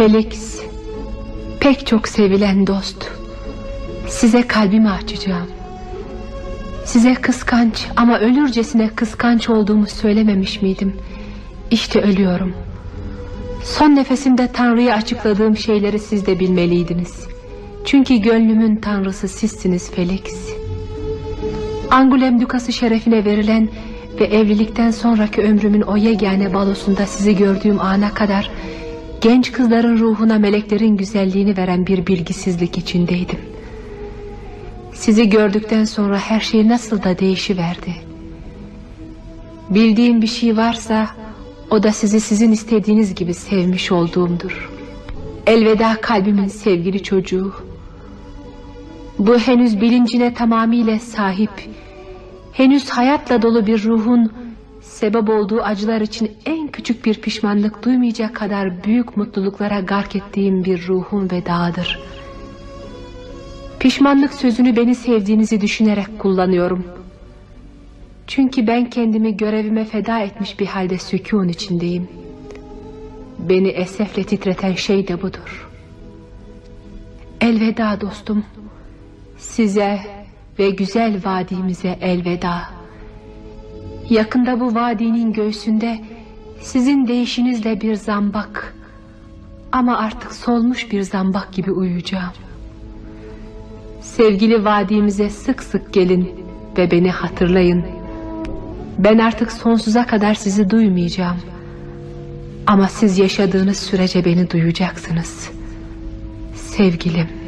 Felix Pek çok sevilen dost. Size kalbimi açacağım. Size kıskanç ama ölürcesine kıskanç olduğumu söylememiş miydim? İşte ölüyorum. Son nefesimde Tanrı'ya açıkladığım şeyleri siz de bilmeliydiniz. Çünkü gönlümün Tanrısı sizsiniz Felix. Angulem Dukası şerefine verilen ve evlilikten sonraki ömrümün o yegane balosunda sizi gördüğüm ana kadar genç kızların ruhuna meleklerin güzelliğini veren bir bilgisizlik içindeydim. Sizi gördükten sonra her şey nasıl da değişiverdi. Bildiğim bir şey varsa o da sizi sizin istediğiniz gibi sevmiş olduğumdur. Elveda kalbimin sevgili çocuğu. Bu henüz bilincine tamamıyla sahip, henüz hayatla dolu bir ruhun sebep olduğu acılar için en küçük bir pişmanlık duymayacak kadar büyük mutluluklara gark ettiğim bir ruhun vedağıdır. Pişmanlık sözünü beni sevdiğinizi düşünerek kullanıyorum. Çünkü ben kendimi görevime feda etmiş bir halde sükun içindeyim. Beni esefle titreten şey de budur. Elveda dostum. Size ve güzel vadimize elveda. Yakında bu vadinin göğsünde sizin değişinizle bir zambak ama artık solmuş bir zambak gibi uyuyacağım. Sevgili vadimize sık sık gelin ve beni hatırlayın. Ben artık sonsuza kadar sizi duymayacağım. Ama siz yaşadığınız sürece beni duyacaksınız. Sevgilim.